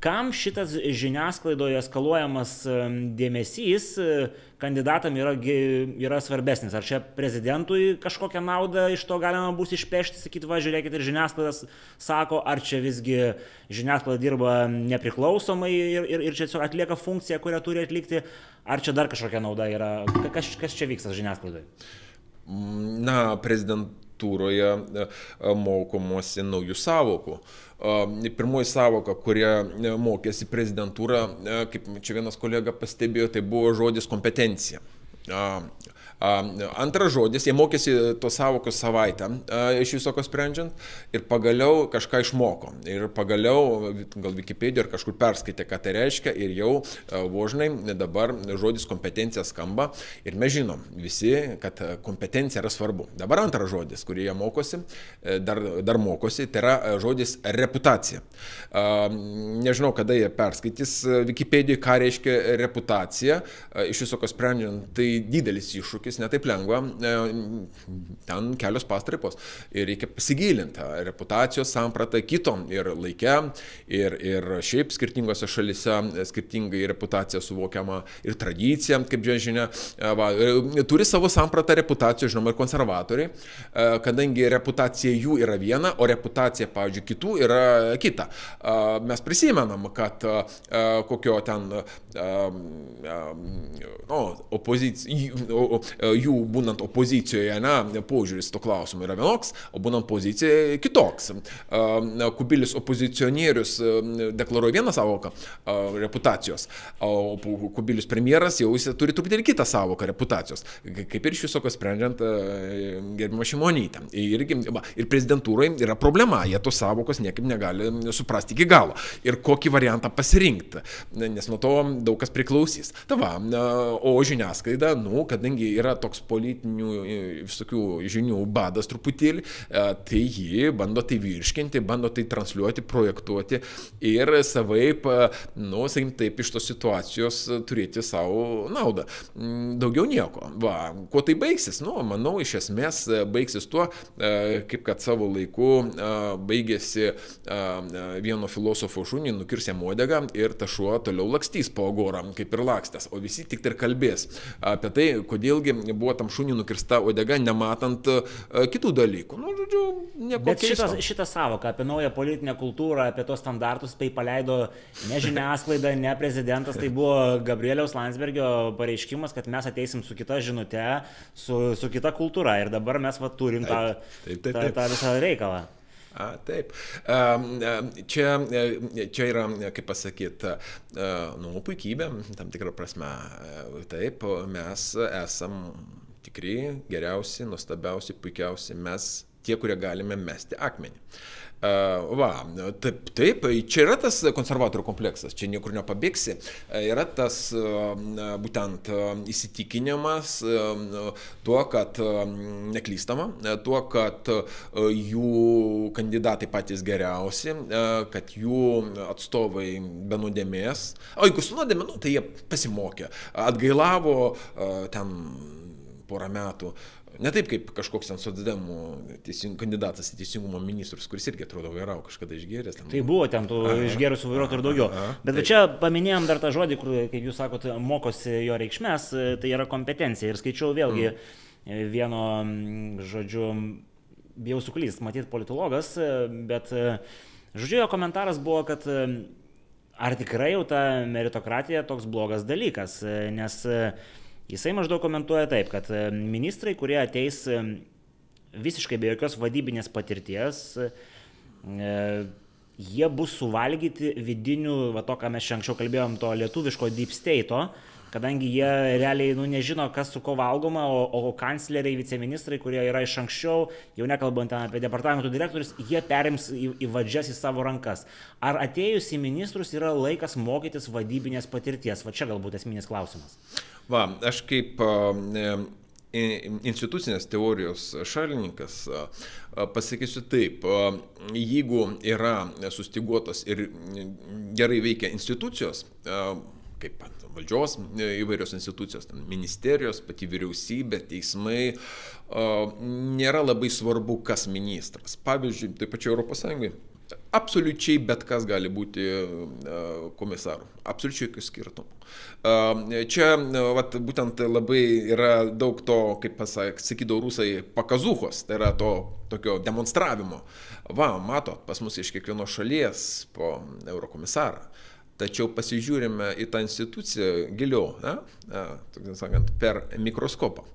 kam šitas žiniasklaidoje skaluojamas e, dėmesys e, kandidatam yra, yra svarbesnis. Ar čia prezidentui kažkokią naudą iš to galima bus išpešti, sakyti, va, žiūrėkit, ir žiniasklaidas sako, ar čia visgi žiniasklaida dirba nepriklausomai ir, ir, ir čia atlieka funkciją, kurią turi atlikti, ar čia dar kažkokia nauda yra. Kas, kas čia vyksta žiniasklaidoje? Na, prezident literatūroje e, mokomosi naujų savokų. E, pirmoji savoka, kurią mokėsi prezidentūra, kaip čia vienas kolega pastebėjo, tai buvo žodis kompetencija. Antras žodis, jie mokėsi tos savokos savaitę iš viso ko sprendžiant ir pagaliau kažką išmoko. Ir pagaliau, gal Wikipedia ar kažkur perskaitė, ką tai reiškia ir jau vožnai dabar žodis kompetencija skamba ir mes žinom visi, kad kompetencija yra svarbu. Dabar antras žodis, kurį jie mokosi, e, dar, dar mokosi, tai yra žodis reputacija. Nežinau, kada jie perskaitys Wikipedia, ką reiškia reputacija. Iš viso ko sprendžiant, tai didelis iššūkis iššūkis, netaip lengva, e, ten kelios pastraipos ir reikia pasigilinti reputacijos sampratą kitom ir laikę, ir, ir šiaip skirtingose šalise skirtingai reputacija suvokiama ir tradicija, kaip žinia, e, va, e, turi savo sampratą reputacijos, žinoma, ir konservatoriai, kadangi reputacija jų yra viena, o reputacija, pavyzdžiui, kitų yra kita. Mes prisimenam, kad kokio ten no, opozicija, E, jų būnant opozicijoje, ne, požiūris to klausimu yra vienoks, o būnant pozicijoje kitoks. E, Kubilis opozicionierius e, deklaruoja vieną savoką reputacijos, o Kubilis premjeras jau jis turi truputėlį kitą savoką reputacijos, kaip ir iš viso ko sprendžiant gerbimo šimonytę. Irgi, ir prezidentūrai yra problema, jie tos savokos niekaip negali suprasti iki galo. Ir kokį variantą pasirinkti, nes nuo to daug kas priklausys. Ta va, o žiniasklaida, nu, kadangi yra toks politinių e, visokių žinių badas truputėlį, e, tai ji bando tai virškinti, bando tai transliuoti, projektuoti ir savaip, e, nu, sakykim, taip iš tos situacijos turėti savo naudą. Mm, daugiau nieko. Va, kuo tai baigsis? Nu, manau, iš esmės baigsis tuo, kaip kad savo laiku baigėsi vieno filosofo šunį, nukirsė modegą ir ta šuo toliau lakstys po agorą, kaip ir lakstęs, o visi tik ir kalbės apie tai, kodėl vėlgi buvo tam šunį nukirsta odega, nematant uh, kitų dalykų. Nu, žodžiu, nieko. Bet šitą, šitą savoką apie naują politinę kultūrą, apie tos standartus, tai paleido ne žiniasklaida, ne prezidentas, tai buvo Gabrieliaus Landsbergio pareiškimas, kad mes ateisim su kita žinute, su, su kita kultūra ir dabar mes va turim tą, taip, taip, taip, taip. tą, tą visą reikalą. A, taip. Čia, čia yra, kaip pasakyti, nu, puikybė, tam tikrą prasme. Taip, mes esam tikri, geriausi, nuostabiausi, puikiausi, mes tie, kurie galime mesti akmenį. Va, taip, taip, čia yra tas konservatorių kompleksas, čia niekur nepabėgsi. Yra tas būtent įsitikinimas tuo, kad neklystama, tuo, kad jų kandidatai patys geriausi, kad jų atstovai be nuodėmės, o jeigu su nuodėmė, nu, tai jie pasimokė, atgailavo ten porą metų. Ne taip kaip kažkoks ten teising, kandidatas į teisingumo ministrus, kuris irgi atrodo vairau kažkada išgėręs. Ten. Tai buvo ten tų išgėrusių vairuotojų ir daugiau. Aha, Bet taip. čia paminėjom dar tą žodį, kur, kaip jūs sakote, mokosi jo reikšmės, tai yra kompetencija. Ir skaičiau vėlgi mm. vieno, žodžiu, bijau suklyst, matyt, politologas, bet, žodžiu, jo komentaras buvo, kad ar tikrai jau ta meritokratija toks blogas dalykas, nes Jisai maždaug komentuoja taip, kad e, ministrai, kurie ateis e, visiškai be jokios vadybinės patirties, e, jie bus suvalgyti vidinių, va to, ką mes čia anksčiau kalbėjom, to lietuviško deep state, kadangi jie realiai nu, nežino, kas su ko valgoma, o, o kancleriai, viceministrai, kurie yra iš anksčiau, jau nekalbant apie departamentų direktorius, jie perims į, į vadžias į savo rankas. Ar atėjus į ministrus yra laikas mokytis vadybinės patirties? Va čia galbūt esminis klausimas. Va, aš kaip institucinės teorijos šalininkas pasakysiu taip, jeigu yra sustiguotos ir gerai veikia institucijos, kaip valdžios įvairios institucijos, ministerijos, pati vyriausybė, teismai, nėra labai svarbu, kas ministras. Pavyzdžiui, taip Europos Sąjungai Absoliučiai bet kas gali būti e, komisaru. Absoliučiai jokių skirtumų. E, čia vat, būtent labai yra daug to, kaip sakydavo rusai, pakazuhos, tai yra to tokio demonstravimo. Va, matot, pas mus iš kiekvienos šalies po eurokomisarą. Tačiau pasižiūrime į tą instituciją giliau, ne, ne, sakant, per mikroskopą.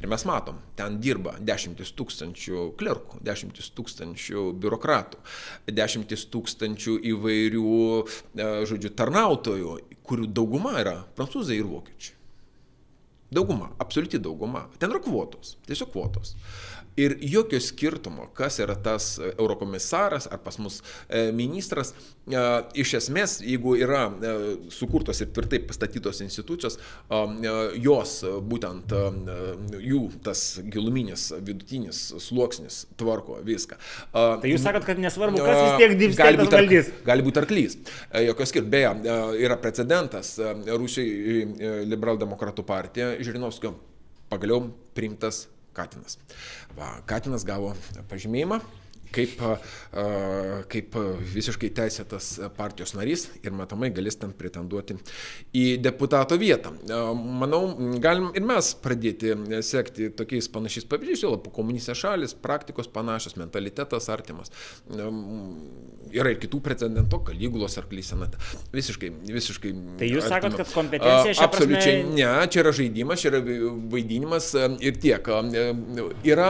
Ir mes matom, ten dirba dešimtis tūkstančių klerkų, dešimtis tūkstančių biurokratų, dešimtis tūkstančių įvairių, e, žodžiu, tarnautojų, kurių dauguma yra prancūzai ir vokiečiai. Dauguma, absoliuti dauguma. Ten yra kvotos, tiesiog kvotos. Ir jokio skirtumo, kas yra tas eurokomisaras ar pas mus e, ministras, e, iš esmės, jeigu yra e, sukurtos ir tvirtai pastatytos institucijos, jos būtent jų tas giluminis vidutinis sluoksnis tvarko viską. Tai jūs sakot, kad nesvarbu, kas vis tiek dirbs, gali būti valdys. Gali būti arklys. Jokio skirtumo. Beje, yra precedentas Rusijai liberaldemokratų partija Žirinovskio pagaliau priimtas Katinas. Va, Katinas gavo pažymėjimą kaip, kaip visiškai teisėtas partijos narys ir matomai galės ten pretenduoti į deputato vietą. Manau, galim ir mes pradėti sekti tokiais panašiais pavyzdžiais, jau po komunistės šalis, praktikos panašios, mentalitetas artimas. Yra ir kitų precedentų, Kaligulos ar Klysenat. Visiškai, visiškai. Tai jūs sakot, kad kompetencija šią Absoliučiai prasme... ne, čia yra žaidimas, čia yra vaidinimas ir tiek. Yra,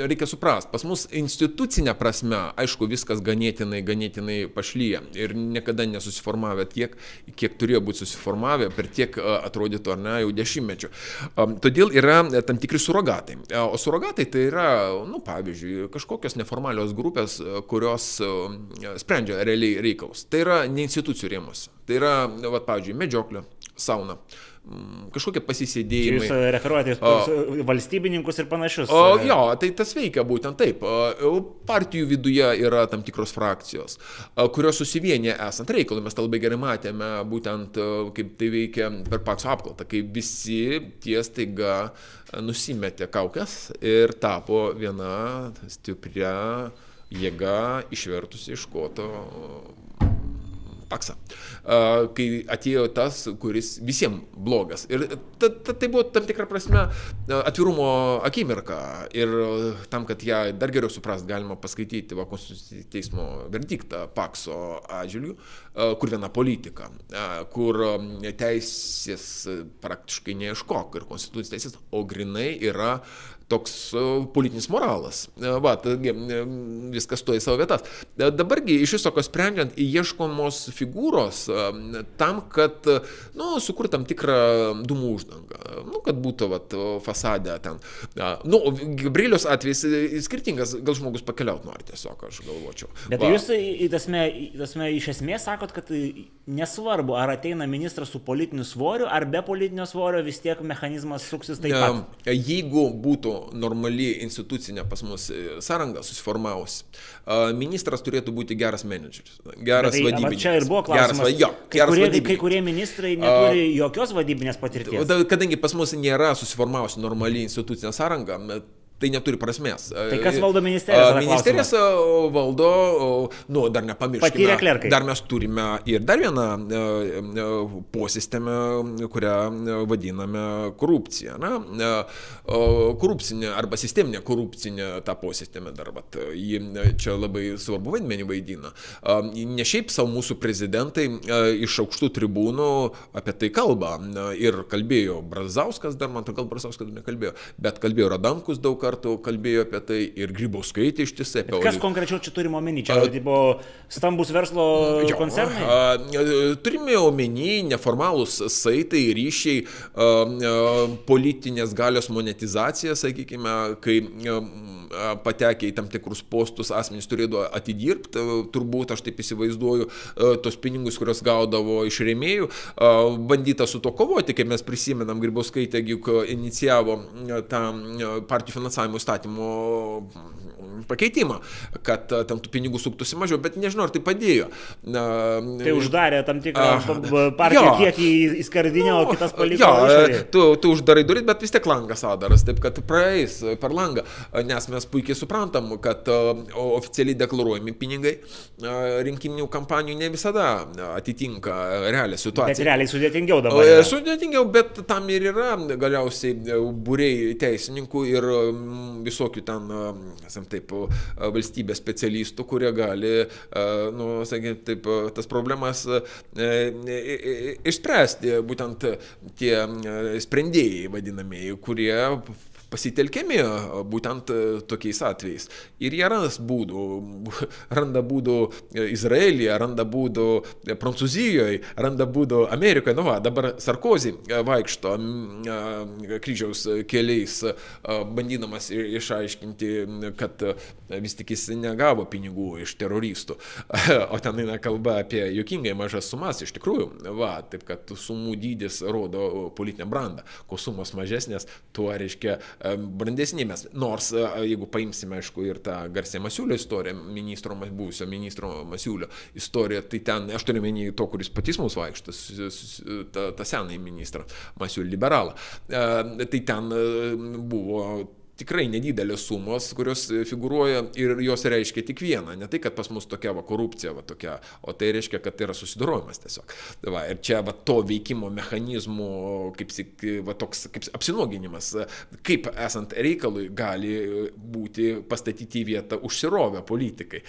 reikia suprasti, pas mus institucinė prasme, aišku, viskas ganėtinai, ganėtinai pašlyja ir niekada nesusiformavę tiek, kiek turėjo būti susiformavę per tiek atrodytų ar ne jau dešimtmečių. Todėl yra tam tikri surogatai. O surogatai tai yra, nu, pavyzdžiui, kažkokios neformalios grupės, kurios sprendžia realiai reikalus. Tai yra ne institucijų rėmus. Tai yra, va, pavyzdžiui, medžioklė, sauna Mm, kažkokie pasisėdėjimai. Jūs e, referuojate o, valstybininkus ir panašius. O, e. jo, tai tas veikia būtent taip. Partijų viduje yra tam tikros frakcijos, kurios susivienė esant reikalui. Mes tą labai gerai matėme, būtent kaip tai veikia per pakso apkaltą, kai visi tie staiga nusimetė kaukės ir tapo viena stipria jėga išvertusi iš koto paksą, kai atėjo tas, kuris visiems blogas. Ir ta, ta, tai buvo tam tikrą prasme atvirumo akimirka. Ir tam, kad ją dar geriau suprast, galima paskaityti va, Konstitucinio teismo verdiktą pakso atžvilgių, kur viena politika, kur teisės praktiškai neieškok ir konstitucinės teisės, o grinai yra toks e, politinis moralas. E, va, taigi e, viskas stoja į savo vietas. Dabargi iš viso ko sprendžiant, ieškomos figūros tam, kad, nu, sukurti tam tikrą dūmų uždangą, nu, kad būtų, va, fasadę ten. Nu, Gabrielius atvejs skirtingas, gal žmogus pakeliauti nori tiesiog, aš galvočiau. Bet va. jūs, tasme, tasme, iš esmės sakot, kad nesvarbu, ar ateina ministras su politiniu svoriu, ar be politinio svorio, vis tiek mechanizmas suksis taip pat. Jeigu būtų normali institucinė pas mus e, sąranga susiformavusi, ministras turėtų būti geras menedžeris, geras tai, vadybininkas. Čia ir buvo klausimas. Geras, jo, kai, geras kurie, kai kurie ministrai neturi uh, jokios vadybinės patirties. Kadangi pas mus nėra susiformavusi normali institucinė sąranga, Tai neturi prasmės. Tai kas valdo ministerijas? Ministerijas valdo, nu, dar nepamirškime. Patyrę klerkai. Dar mes turime ir dar vieną posistemę, kurią vadiname korupcija. Na, korupcinė arba sisteminė korupcinė ta posistemė dar, bet ji čia labai svarbu vaidmenį vaidina. Ne šiaip savo mūsų prezidentai iš aukštų tribūnų apie tai kalba. Ir kalbėjo Brazauskas, dar man atrodo, gal Brazauskas nekalbėjo, bet kalbėjo Radamkus daug kartų kalbėjo apie tai ir Grybauskaitė ištisai apie. Kas konkrečiau čia turime omeny? Čia a, buvo stambus verslo jo, koncernai? A, turime omeny neformalūs saitai, ryšiai, a, a, politinės galios monetizacija, sakykime, kai a, patekę į tam tikrus postus asmenys turėdavo atidirbti, turbūt aš taip įsivaizduoju, tos pinigus, kurios gaudavo iš rėmėjų, bandyta su to kovoti, kaip mes prisimenam, Grybauskaitė inicijavo tą partijų finansavimą finansavimo įstatymo pakeitimą, kad e, ten tų pinigų suktųsi mažiau, bet nežinau, ar tai padėjo. Na, tai uždarė tam tikrą partiją kiekį į skardinę, nu, o kitas paliko. Jo, tu, tu uždarai duris, bet vis tiek langas adaras, taip kad praeis per langą, nes mes puikiai suprantam, kad e, oficialiai deklaruojami pinigai e, rinkiminių kampanijų ne visada atitinka realią situaciją. Bet realiai sudėtingiau dabar. Yra. Sudėtingiau, bet tam ir yra galiausiai būriai teisininkų ir visokių ten, esam taip, valstybės specialistų, kurie gali, nu, sakykime, taip, tas problemas išspręsti, būtent tie sprendėjai vadinamieji, kurie pasitelkiami būtent tokiais atvejais. Ir jie ras būdų, randa būdų Izraelyje, randa būdų Prancūzijoje, randa būdų Amerikoje. Nu va, dabar Sarkozy vaikšto kryžiaus keliais, bandydamas išaiškinti, kad vis tik jis negavo pinigų iš teroristų. O ten eina kalba apie jokingai mažas sumas iš tikrųjų. Va, taip kad sumų dydis rodo politinę brandą. Kuo sumos mažesnės, tuo reiškia brandesni mes. Nors, jeigu paimsime, aišku, ir tą garsę Masiulio istoriją, ministro, buvusio ministro Masiulio istoriją, tai ten, aš turiu menį to, kuris patys mūsų vaikštas, tą, senąjį ministrą, Masiulio liberalą, tai ten buvo tikrai nedidelės sumos, kurios e, figuruoja ir jos reiškia tik vieną. Ne tai, kad pas mus tokia va, korupcija, va, tokia, o tai reiškia, kad tai yra susidorojimas tiesiog. Va, ir čia va, to veikimo mechanizmų, kaip, va, toks, kaip apsinoginimas, kaip esant reikalui gali būti pastatyti į vietą užsirovę politikai,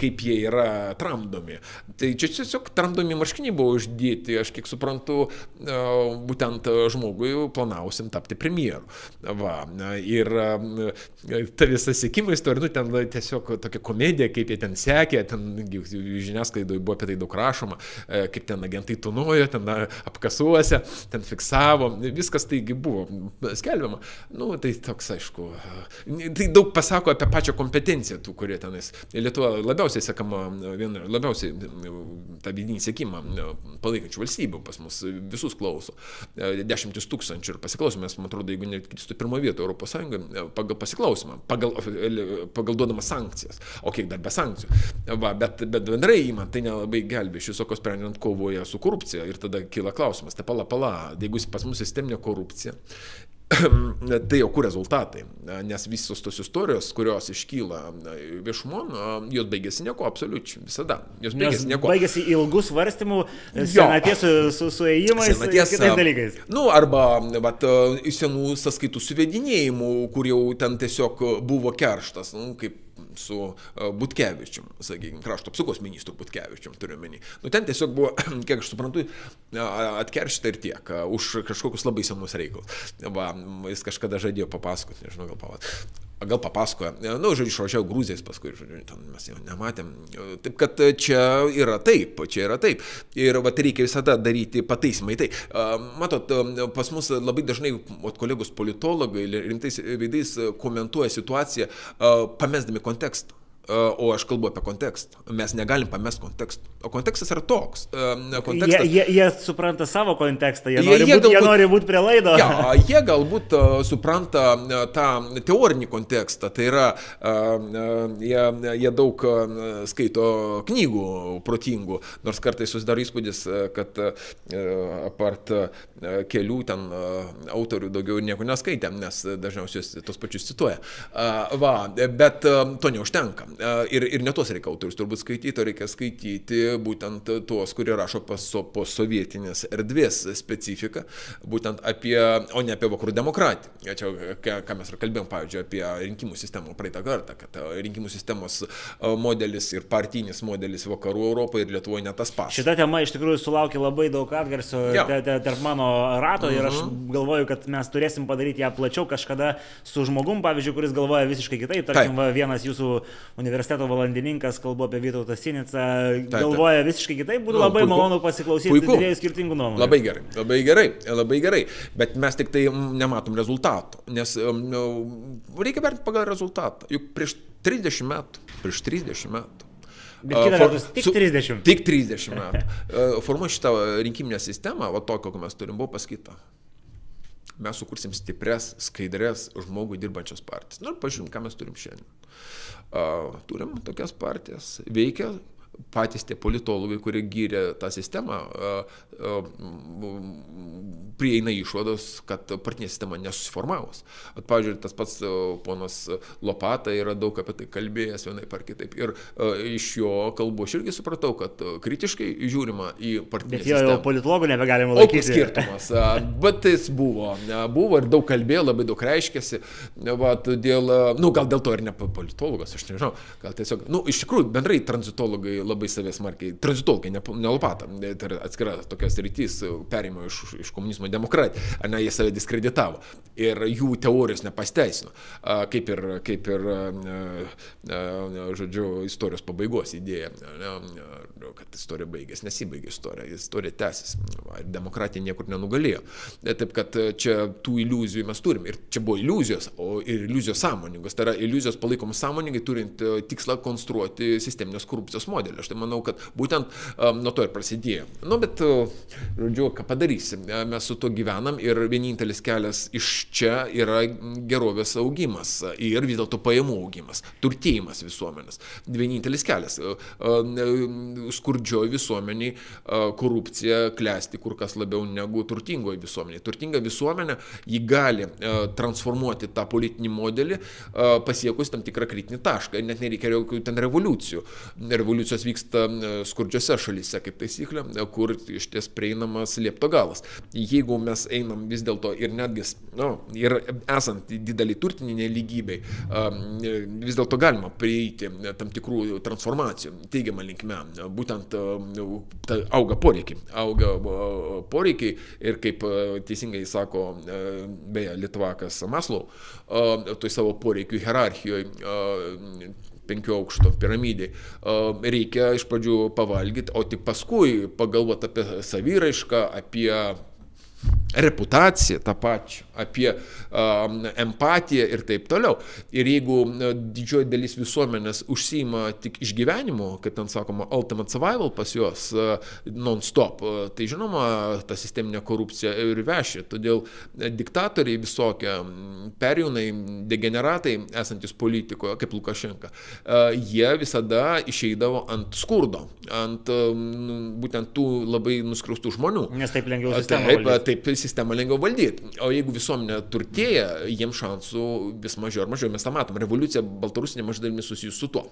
kaip jie yra tramdomi. Tai čia tiesiog tramdomi marškiniai buvo uždėti, aš kiek suprantu, e, būtent žmogui planavusim tapti premjeru. Va, ir ta visa sėkimo istorija, nu, ten tiesiog tokia komedija, kaip jie ten sekė, ten žiniasklaidoje buvo apie tai daug rašoma, e, kaip ten agentai tunuojo, ten apkasuose, ten fiksavo, viskas taigi buvo skelbiama. Nu, tai toks, aišku, tai daug pasako apie pačią kompetenciją tų, kurie tenais. Lietuva labiausiai sekama, viena, labiausiai tą vidinį sėkimą palaikančių valstybių pas mus visus klauso. E, dešimtis tūkstančių ir pasiklausome, man atrodo, jeigu nekristų pirmo vietoje Europos Sąjungoje, pagal pasiklausimą, pagal, pagal duodamas sankcijas, o kiek dar be sankcijų. Va, bet, bet bendrai įman tai nelabai gelbė iš viso, ko sprendžiant kovoje su korupcija. Ir tada kyla klausimas, tai pala, pala, jeigu pas mus sisteminė korupcija tai kur rezultatai, nes visos tos istorijos, kurios iškyla viešumon, jos baigėsi nieko, absoliučiai, visada. Jos baigėsi nieko. Baigėsi ilgų svarstymų, senaties su, su suėjimais ir kitais dalykais. Nu, arba vat, senų sąskaitų suvedinėjimų, kur jau ten tiesiog buvo kerštas, nu, kaip su e, Butkevičium, sakykime, krašto apsaugos ministru Butkevičium turiu menį. Nu, ten tiesiog buvo, kiek aš suprantu, atkeršta ir tiek, už kažkokius labai senus reikalus. Va, jis kažkada žadėjo papasakoti, nežinau, gal pavat gal papasakoja. Na, nu, žodžiu, išvažiavo Grūzijais paskui, žodžiu, ten mes jo nematėm. Taip kad čia yra taip, čia yra taip. Ir va, tai reikia visada daryti pataisimai. Tai, matot, pas mus labai dažnai ot, kolegos politologai rimtais veidais komentuoja situaciją, pamesdami kontekstą o aš kalbu apie kontekstą. Mes negalim pamesti kontekstą. O kontekstas yra toks. Kontekstas... Jie, jie, jie supranta savo kontekstą, jie, jie, nori, jie, būt, galbūt, jie nori būti prie laido. Ja, jie galbūt supranta tą teorinį kontekstą, tai yra, jie, jie daug skaito knygų protingų, nors kartais susidaro įspūdis, kad apart kelių ten autorių daugiau nieko neskaitėm, nes dažniausiai tos pačius cituoja. Va, bet to neužtenka. Ir, ir ne tos reikia autorius turbūt skaityti, reikia skaityti būtent tuos, kurie rašo po sovietinės erdvės specifiką, būtent apie, o ne apie vakarų demokratiją. Čia, ką mes ir kalbėjom, pavyzdžiui, apie rinkimų sistemą praeitą kartą, kad rinkimų sistemos modelis ir partinis modelis vakarų Europoje ir Lietuvoje ne tas pats. Šita tema iš tikrųjų sulaukė labai daug atgarsio tarp mano rato -huh. ir aš mhm. galvoju, kad mes turėsim padaryti ją plačiau kažkada su žmogum, pavyzdžiui, kuris galvoja visiškai kitaip. Tarkim, va, vienas jūsų universiteto valandininkas, kalbu apie Vytautą Sinicą, galvoja visiškai kitaip. Būtų nu, labai puiku. malonu pasiklausyti puiku. dviejų skirtingų nuomonių. Labai gerai, labai gerai, labai gerai. Bet mes tik tai nematom rezultatų. Nes nu, reikia vertinti pagal rezultatą. Juk prieš 30 metų, prieš 30 metų Bet kita vertus, tik 30. Tik 30 metų. Formuoti šitą rinkiminę sistemą, o to, kokią mes turim, buvo pasakyta mes sukursim stipres, skaidres, žmogui dirbančias partijas. Na ir pažiūrėm, ką mes turim šiandien. Turim tokias partijas, veikia patys tie politologai, kurie gyrė tą sistemą, prieina išvados, kad partinė sistema nesusiformavus. At, pavyzdžiui, tas pats ponas Lopata yra daug apie tai kalbėjęs vienai par kitaip. Ir iš jo kalbų aš irgi supratau, kad kritiškai žiūrima į partinę Bet sistemą. Bet jo politologų nebegalima laikyti. O skirtumas. Bet jis buvo. Buvo ir daug kalbėjo, labai daug reiškėsi. Vat, dėl, nu, gal dėl to ir ne politologas, aš nežinau. Gal tiesiog, nu, iš tikrųjų, bendrai tranzitologai labai save smarkiai, tranzitologai, ne, ne Lopata, tai yra atskira tokias rytis, perėjimo iš, iš komunizmo demokratiją, ne, jie save diskreditavo ir jų teorijos nepasteisino, kaip ir, kaip ir žodžiu, istorijos pabaigos idėja, kad istorija baigėsi, nesibaigė istorija, istorija tęsis, demokratija niekur nenugalėjo. Taip kad čia tų iliuzijų mes turim ir čia buvo iliuzijos, o ir iliuzijos sąmoningos, tai yra iliuzijos palaikomas sąmoningai turint tikslą konstruoti sisteminės korupcijos modelį. Aš tai manau, kad būtent um, nuo to ir prasidėjo. Nu, bet, žodžiu, ką padarysim, mes su to gyvenam ir vienintelis kelias iš čia yra gerovės augimas ir vis dėlto pajamų augimas, turtėjimas visuomenės. Vienintelis kelias. Skurdžioji visuomeniai korupcija klesti kur kas labiau negu turtingoji visuomenė. Turtinga visuomenė, ji gali transformuoti tą politinį modelį pasiekus tam tikrą kritinį tašką. Net nereikia jokių ten revoliucijų. Revoliucijos vyksta e, skurdžiose šalyse, kaip taisyklė, e, kur iš ties prieinamas liepto galas. Jeigu mes einam vis dėlto ir netgi, nu, ir esant didelį turtinį neligybei, e, vis dėlto galima prieiti tam tikrų transformacijų, teigiamą linkme. Būtent ta auga poreikiai, auga poreikiai ir kaip teisingai sako, beje, Litvakas Maslau, toj savo poreikių hierarchijoje penkių aukštų piramidai. Reikia iš pradžių pavalgyti, o tik paskui pagalvoti apie saviraišką, apie reputaciją tą pačią, apie um, empatiją ir taip toliau. Ir jeigu didžioji dalis visuomenės užsima tik išgyvenimu, kaip ten sakoma, ultimate survival pas juos uh, non-stop, uh, tai žinoma, ta sisteminė korupcija ir vešia. Todėl diktatoriai visokie, perjaunai, degeneratai esantis politikoje, kaip Lukašenka, uh, jie visada išeidavo ant skurdo, ant um, būtent tų labai nuskriaustų žmonių. Nes taip lengviau sistema. Taip, taip sistemą lengviau valdyti. O jeigu visuomenė turtėja, jiems šansų vis mažiau ar mažiau. Mes tą matom. Revoliucija Baltarusija nemažai dalimi susijusi su tuo.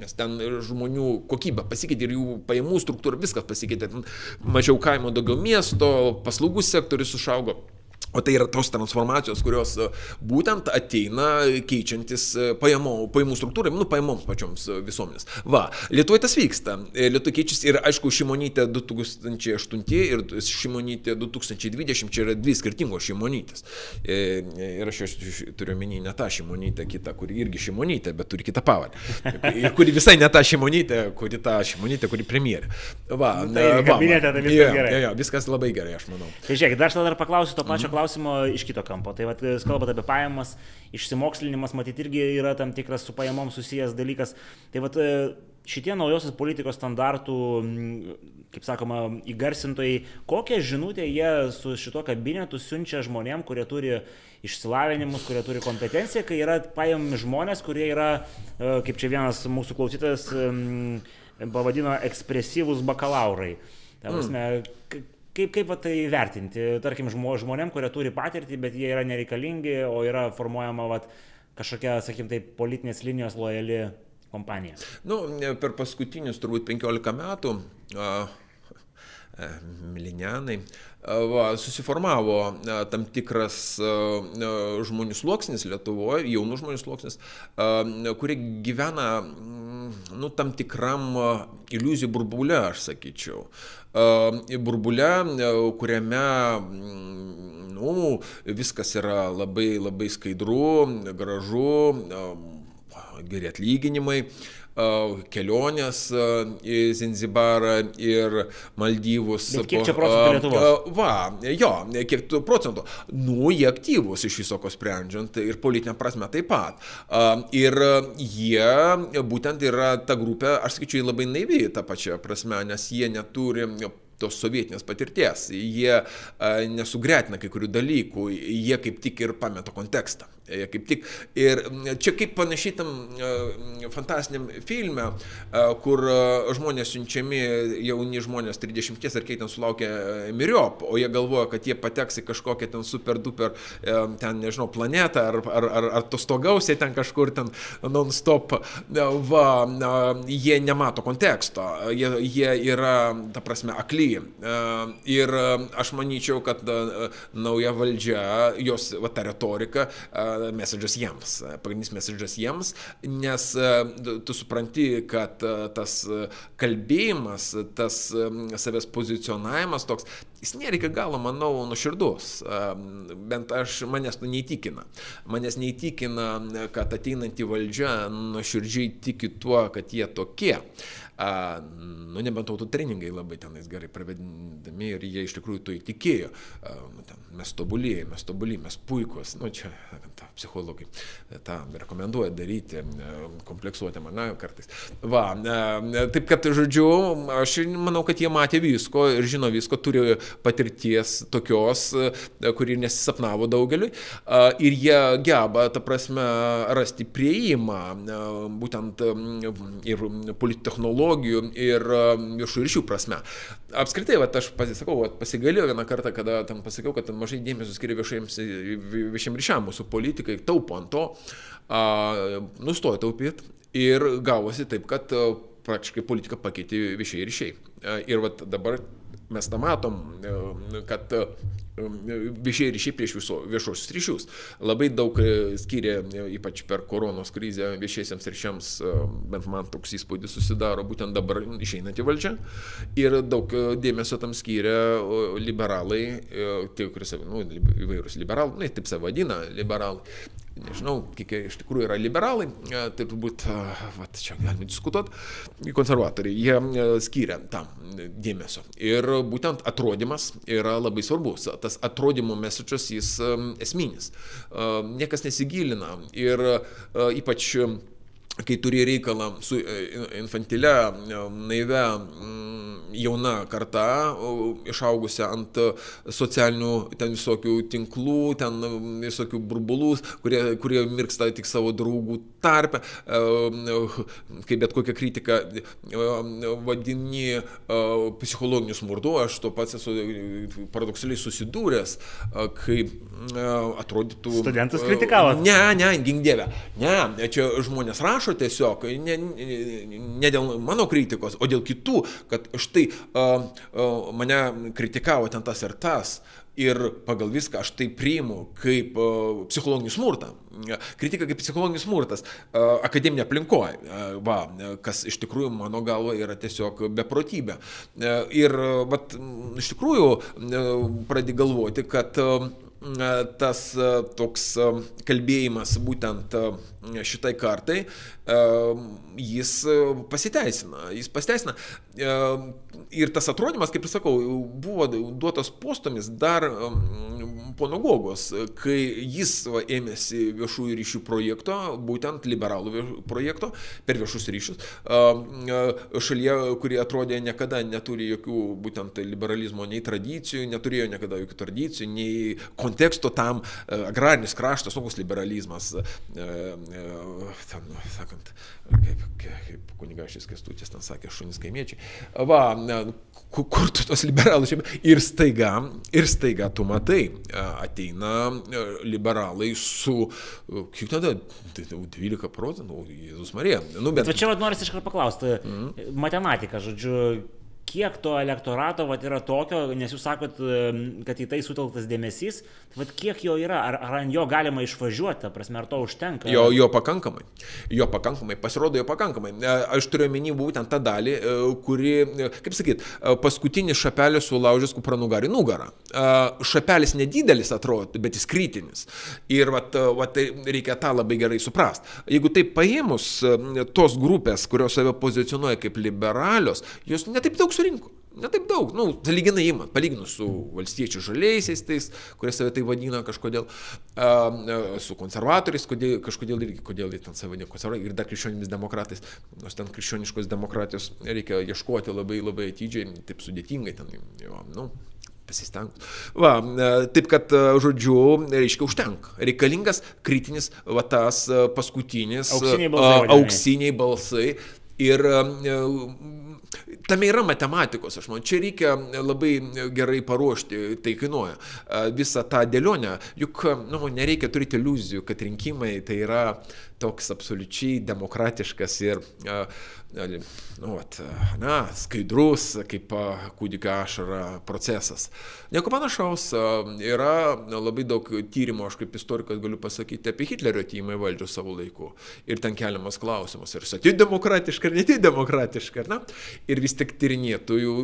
Nes ten žmonių kokybė pasikeitė ir jų pajamų struktūra, viskas pasikeitė. Mažiau kaimo, daugiau miesto, paslaugų sektorius išaugo. O tai yra tos transformacijos, kurios e, būtent ateina keičiantis e, pajamų, pajamų struktūrai, nu, pajamoms pačioms e, visuomenės. Va, Lietuvoje tas vyksta. Lietuvoje keičiasi ir, aišku, Šimonytė 2008 ir Šimonytė 2020 čia yra dvi skirtingos Šimonytės. Ir aš turiu menį ne tą Šimonytę, kitą, kuri irgi Šimonytė, bet turi kitą pavardę. Ir kuri visai ne tą Šimonytę, kuri tą Šimonytę, kuri premjerė. Va, nu, tai, va, kabinete, tai viskas ja, gerai. Ja, ja, viskas labai gerai, aš manau. Tai žiūrėk, dar tada dar paklausiu to pačio mm -hmm. klausimo iš kito kampo. Tai vat, kalbant apie pajamas, išsimokslinimas, matyti, irgi yra tam tikras su pajamom susijęs dalykas. Tai vat, šitie naujosios politikos standartų, kaip sakoma, įgarsintojai, kokią žinutę jie su šito kabinetu siunčia žmonėm, kurie turi išsilavinimus, kurie turi kompetenciją, kai yra paimami žmonės, kurie yra, e, kaip čia vienas mūsų klausytas pavadino, ekspresyvūs bakalaurai. Ta prasme, mm. Kaip, kaip tai vertinti, tarkim, žmonėm, kurie turi patirtį, bet jie yra nereikalingi, o yra formuojama vat, kažkokia, sakykim, tai politinės linijos lojali kompanija? Nu, per paskutinius turbūt 15 metų uh, Milinianai, va, susiformavo tam tikras žmonių sluoksnis Lietuvoje, jaunų žmonių sluoksnis, kurie gyvena nu, tam tikram iliuzijų burbulė, aš sakyčiau. Burbulė, kuriame nu, viskas yra labai, labai skaidru, gražu, geri atlyginimai kelionės į Zinzibarą ir Maldyvus. Bet kiek čia procentų Lietuvos? Va, jo, kiek procentų. Nu, jie aktyvus iš viso ko sprendžiant ir politinė prasme taip pat. Ir jie būtent yra ta grupė, aš sakyčiau, labai naivi tą pačią prasme, nes jie neturi tos sovietinės patirties, jie nesugretina kai kurių dalykų, jie kaip tik ir pameta kontekstą. Kaip tik. Ir čia kaip panašiai tam fantastiniam filme, kur žmonės siunčiami, jauni žmonės 30 ar kiek ten sulaukia miriop, o jie galvoja, kad jie pateks į kažkokią ten super duper, ten nežinau, planetą ar, ar, ar, ar tostogausiai ten kažkur ten non-stop. Va, jie nemato konteksto, jie, jie yra, ta prasme, akly. Ir aš manyčiau, kad nauja valdžia, jos, va, ta retorika, messages jiems, pagrindinis messages jiems, nes e, tu supranti, kad e, tas kalbėjimas, tas savęs pozicionavimas toks, jis nėra iki galo, manau, nuširdus. Bent aš manęs to neįtikina. Manęs neįtikina, kad ateinanti valdžia nuoširdžiai tiki tuo, kad jie tokie. A, nu, nebent tautų treningai labai tenais gerai pravedami ir jie iš tikrųjų to įtikėjo. A, nu, ten, mes tobulėjame, mes tobulėjame, mes puikus. Nu, čia ta, psichologai tą rekomenduoja daryti, kompleksuoti mane kartais. Va, taip kad, žodžiu, aš manau, kad jie matė visko ir žino visko, turi patirties tokios, kuri nesisapnavo daugeliui. Ir jie geba, ta prasme, rasti prieimą būtent ir polittechnologijų technologijų ir um, viešų ryšių prasme. Apskritai, va, aš pasisakau, va, pasigalėjau vieną kartą, kada tam pasakiau, kad mažai dėmesio skiria viešiem ryšiam, mūsų politikai taupo ant to, a, nustojo taupyti ir gavosi taip, kad praktiškai politiką pakeitė viešiai ryšiai. Ir va, dabar mes tą matom, kad viešieji ryšiai prieš viso, viešosius ryšius. Labai daug e, skiria, e, ypač per koronos krizę, viešiesiams ryšiams, e, bent man toks įspūdis susidaro būtent dabar išeinantį valdžią. Ir daug dėmesio tam skiria liberalai, tie, kurie, nu, įvairūs liberalai, na, taip save vadina, liberalai nežinau, kiek iš tikrųjų yra liberalai, tai turbūt, va, čia galime diskutuoti, konservatoriai, jie skiria tam dėmesio. Ir būtent atrodymas yra labai svarbus. Tas atrodymo message'as jis esminis. Niekas nesigilina ir ypač kai turi reikalą su infantilia, naivia jauna karta, išaugusi ant socialinių ten visokių tinklų, ten visokių burbulų, kurie, kurie mirksta tik savo draugų tarpe, kaip bet kokią kritiką vadini psichologiniu smurtu, aš to pats esu paradoksaliai susidūręs, kaip atrodytų... Studentus kritikavo. Ne, ne, gink dievę. Ne, čia žmonės rašo tiesiog, ne, ne dėl mano kritikos, o dėl kitų, kad štai uh, uh, mane kritikavo ten tas ir tas. Ir pagal viską aš tai priimu kaip uh, psichologinį smurtą. Kritika kaip psichologinis smurtas uh, akademinė aplinkoje, uh, va, kas iš tikrųjų mano galva yra tiesiog beprotybė. Uh, ir uh, vat, iš tikrųjų uh, pradedi galvoti, kad uh, tas uh, toks uh, kalbėjimas būtent uh, šitai kartai, jis pasiteisina. Jis pasiteisina. Ir tas atrodymas, kaip ir sakau, buvo duotas postomis dar pono Gogos, kai jis va, ėmėsi viešųjų ryšių projekto, būtent liberalų projekto per viešus ryšius, šalyje, kurie atrodė niekada neturi jokių būtent liberalizmo nei tradicijų, neturėjo niekada jokių tradicijų, nei konteksto tam agrarinis kraštas, koks liberalizmas, ten, sakant, kaip, kaip kunigašys Kestutis ten sakė, šunys kaimiečiai. Va, kur tu tos liberalus šiaip. Ir staiga, ir staiga tu matai, ateina liberalai su, kiek tada, 12 tai procentų, Jėzus Marija. Nu, bet... bet čia vad norisi iškart paklausti, mm. matematika, žodžiu, kiek to elektorato vat, yra tokio, nes jūs sakot, kad į tai sutelktas dėmesys, tai vat, kiek jo yra, ar, ar ant jo galima išvažiuoti, prasme, ar to užtenka? Jo, jo pakankamai, jo pakankamai, pasirodo jo pakankamai. E, aš turiu omeny būtent tą dalį, e, kuri, e, kaip sakyt, paskutinis šapelis sulaužęs kupranugarį nugarą. Šapelis nedidelis atrodo, bet jis kritinis. Ir vat, vat, tai reikia tą labai gerai suprasti. Jeigu taip paėmus tos grupės, kurios save pozicionuoja kaip liberalios, jos netaip daug surinko. Netaip daug, nu, saliginai įmat, palyginus su valstiečių žaliaisiais, tais, kurie save tai vadina kažkodėl, uh, su konservatoriais, kodėl, kažkodėl irgi, kodėl jie ten save vadina konservatoriais ir dar krikščionimis demokratais, nors ten krikščioniškos demokratijos reikia ieškoti labai labai atidžiai, taip sudėtingai ten, jo, nu, pasistengti. Va, taip kad, žodžiu, reiškia, užtenka. Reikalingas kritinis, va tas paskutinis auksiniai balsai. Auksiniai balsai ir tame yra matematikos, aš manau, čia reikia labai gerai paruošti, tai kainuoja. Visą tą dėlionę, juk nu, nereikia turėti iliuzijų, kad rinkimai tai yra toks absoliučiai demokratiškas ir, nu, vat, na, skaidrus, kaip kūdikio ašara procesas. Nieko panašaus, yra labai daug tyrimų, aš kaip istorikas galiu pasakyti apie Hitlerio atėjimą į valdžią savo laiku. Ir ten keliamas klausimas, ar jis atėjo demokratiškai ar netėjo demokratiškai, ar ne? Ir vis tik tyrinėtojų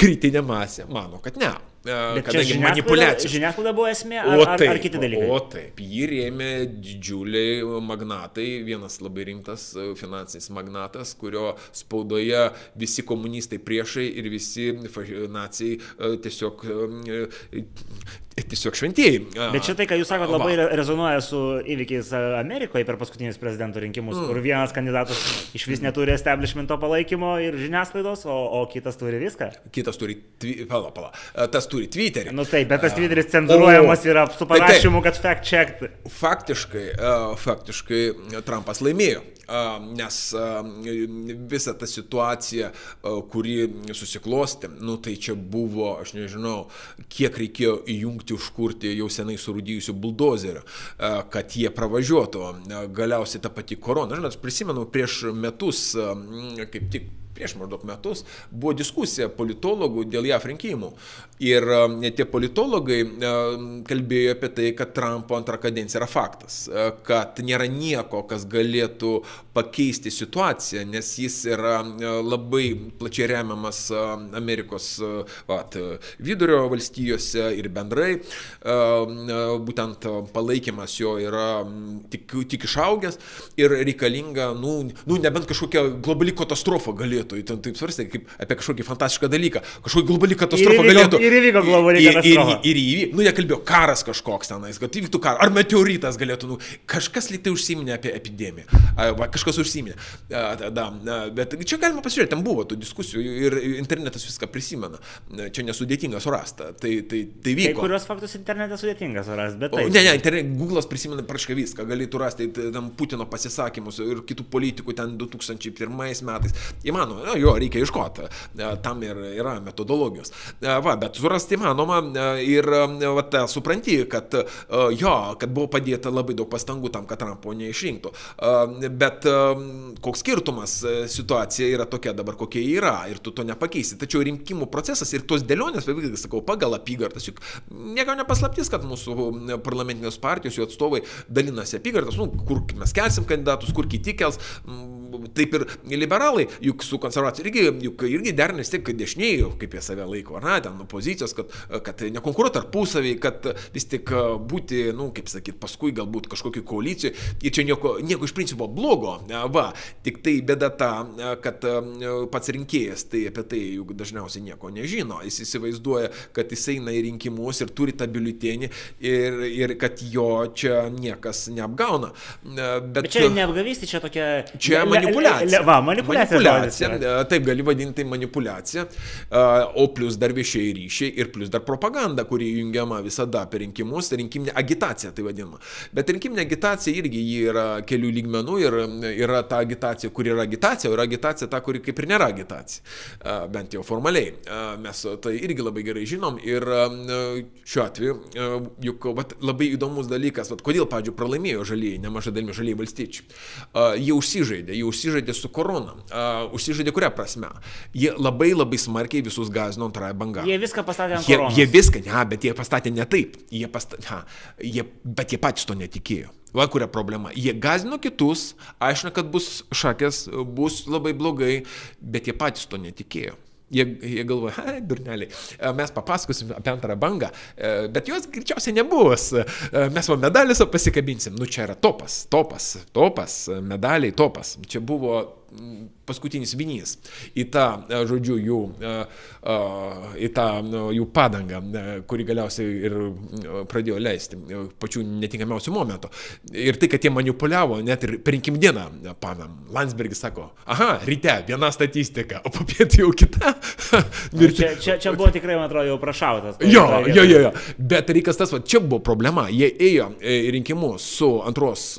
kritinė masė mano, kad ne. Bet kadangi manipulacija. Žiniasklaida buvo esmė, ar, o taip, ar, ar kiti dalykai? O taip, jį rėmė didžiuliai magnatai, vienas labai rimtas e, finansinis magnatas, kurio spaudoje visi komunistai priešai ir visi nacijai e, tiesiog e, tiesiog šventieji. Bet šitai, ką jūs sakote, labai Va. rezonuoja su įvykiais Amerikoje per paskutinius prezidento rinkimus, mm. kur vienas kandidatas iš vis neturi establishmento palaikymo ir žiniasklaidos, o, o kitas turi viską. Kitas turi, tvi, pala, pala, tas turi Twitterį. Na nu, taip, bet tas Twitteris cenzuruojamas o, yra su parašymu, kad fact checked. Faktiškai, faktiškai Trumpas laimėjo, nes visa ta situacija, kuri susiklosti, nu tai čia buvo, aš nežinau, kiek reikėjo įjungti, užkurti jau senai surūdyjusių buldozerių, kad jie pravažiuotų. Galiausiai ta pati korona. Žinot, prisimenu prieš metus, kaip tik prieš maždaug metus buvo diskusija politologų dėl JAF rinkimų. Ir e, tie politologai e, kalbėjo apie tai, kad Trumpo antrą kadenciją yra faktas, e, kad nėra nieko, kas galėtų pakeisti situaciją, nes jis yra labai plačiai remiamas Amerikos vat, vidurio valstijose ir bendrai. Būtent palaikymas jo yra tik, tik išaugęs ir reikalinga, nu, nu, nebent kažkokia globali katastrofa galėtų, ten taip svarstė, kaip apie kažkokį fantastišką dalyką, kažkokia globali katastrofa ir galėtų. Ir įvyko globali katastrofa. Ir, ir, ir įvyko, nu jie kalbėjo, karas kažkoks tenais, kad įvyktų karas, ar meteoritas galėtų, nu, kažkas liktai užsiminė apie epidemiją, va, kažkas užsiminė. Da, bet čia galima pasižiūrėti, ten buvo tų diskusijų ir internetas viską prisimena, čia nesudėtinga surasti, tai, tai, tai vyko. Kai kurios faktus internetas sudėtinga surasti, bet tai. O, ne, ne, internet, Google'as prisimena praškai viską, galėtų rasti ten Putino pasisakymus ir kitų politikų ten 2001 metais. Įmanoma, jo, reikia iškoti, tam ir yra metodologijos. Va, bet surasti įmanoma ir vat, supranti, kad jo, kad buvo padėta labai daug pastangų tam, kad Trumpo neišrinktų. Bet koks skirtumas situacija yra tokia dabar, kokia yra ir tu to nepakeisi. Tačiau rinkimų procesas ir tos dėlionės, vėlgi sakau, pagal apygardas, juk nieko nepaslaptis, kad mūsų parlamentinės partijos, jų atstovai dalinasi apygardas, nu, kur mes kelsim kandidatus, kur kiti kels taip ir liberalai, juk su konservatoriais irgi, juk irgi derinės tik dešiniai, kaip jie save laiko, ar ne, ten pozicijos, kad, kad nekonkuruotų tarpusavį, kad vis tik būti, na, nu, kaip sakyt, paskui galbūt kažkokiu koalicijoje. Ir čia nieko, nieko iš principo blogo, va, tik tai bėda ta, kad pats rinkėjas tai apie tai juk dažniausiai nieko nežino. Jis įsivaizduoja, kad jis eina į rinkimus ir turi tą biuletenį ir, ir kad jo čia niekas neapgauna. Bet, Bet čia neapgavystė, čia tokia... Čia manipulacija. Va, manipulacija. manipulacija. Taip, gali vadinti manipulacija. O plus dar viešieji ryšiai ir plus dar propaganda, kuri jungiama visada per rinkimus, rinkiminė agitacija tai vadinama. Bet rinkiminė agitacija irgi yra kelių lygmenų ir yra ta agitacija, kuri yra agitacija, o yra agitacija ta, kuri kaip ir nėra agitacija. Bent jau formaliai. Mes tai irgi labai gerai žinom ir šiuo atveju, juk vat, labai įdomus dalykas, vat, kodėl, pavyzdžiui, pralaimėjo žalieji, nemažai dalimi žalieji valstiečiai. Jie užsižaidė, jie užsižaidė su korona. Užsižaidė kuria prasme? Jie labai labai smarkiai visus gazino antrąją bangą. Jie viską pastatė ant jie, koronos. Jie viską, ne, bet jie pastatė ne taip. Jie pastatė, ha, jie, bet jie patys to netikėjo. Va kuria problema. Jie gazino kitus, aiškina, kad bus šakės, bus labai blogai, bet jie patys to netikėjo. Jie, jie galvoja, hei, durneliai, mes papasakosim apie antrą bangą, bet jos greičiausiai nebus. Mes va medalius pasikabinsim. Nu čia yra topas, topas, topas, medaliai topas. Čia buvo paskutinis vinys į tą, e, žodžiu, jų, e, e, į tą jų padangą, kuri galiausiai ir pradėjo leisti pačių netinkamiausių momentų. Ir tai, kad jie manipuliavo, net ir per rinkim dieną, panam, Landsbergis sako, aha, ryte viena statistika, o popietų jau kita. čia, čia, čia buvo tikrai, man atrodo, jau prašautas. Jo, jo, jo, jo. Bet reikas tas, va, čia buvo problema. Jie ėjo į rinkimus su antros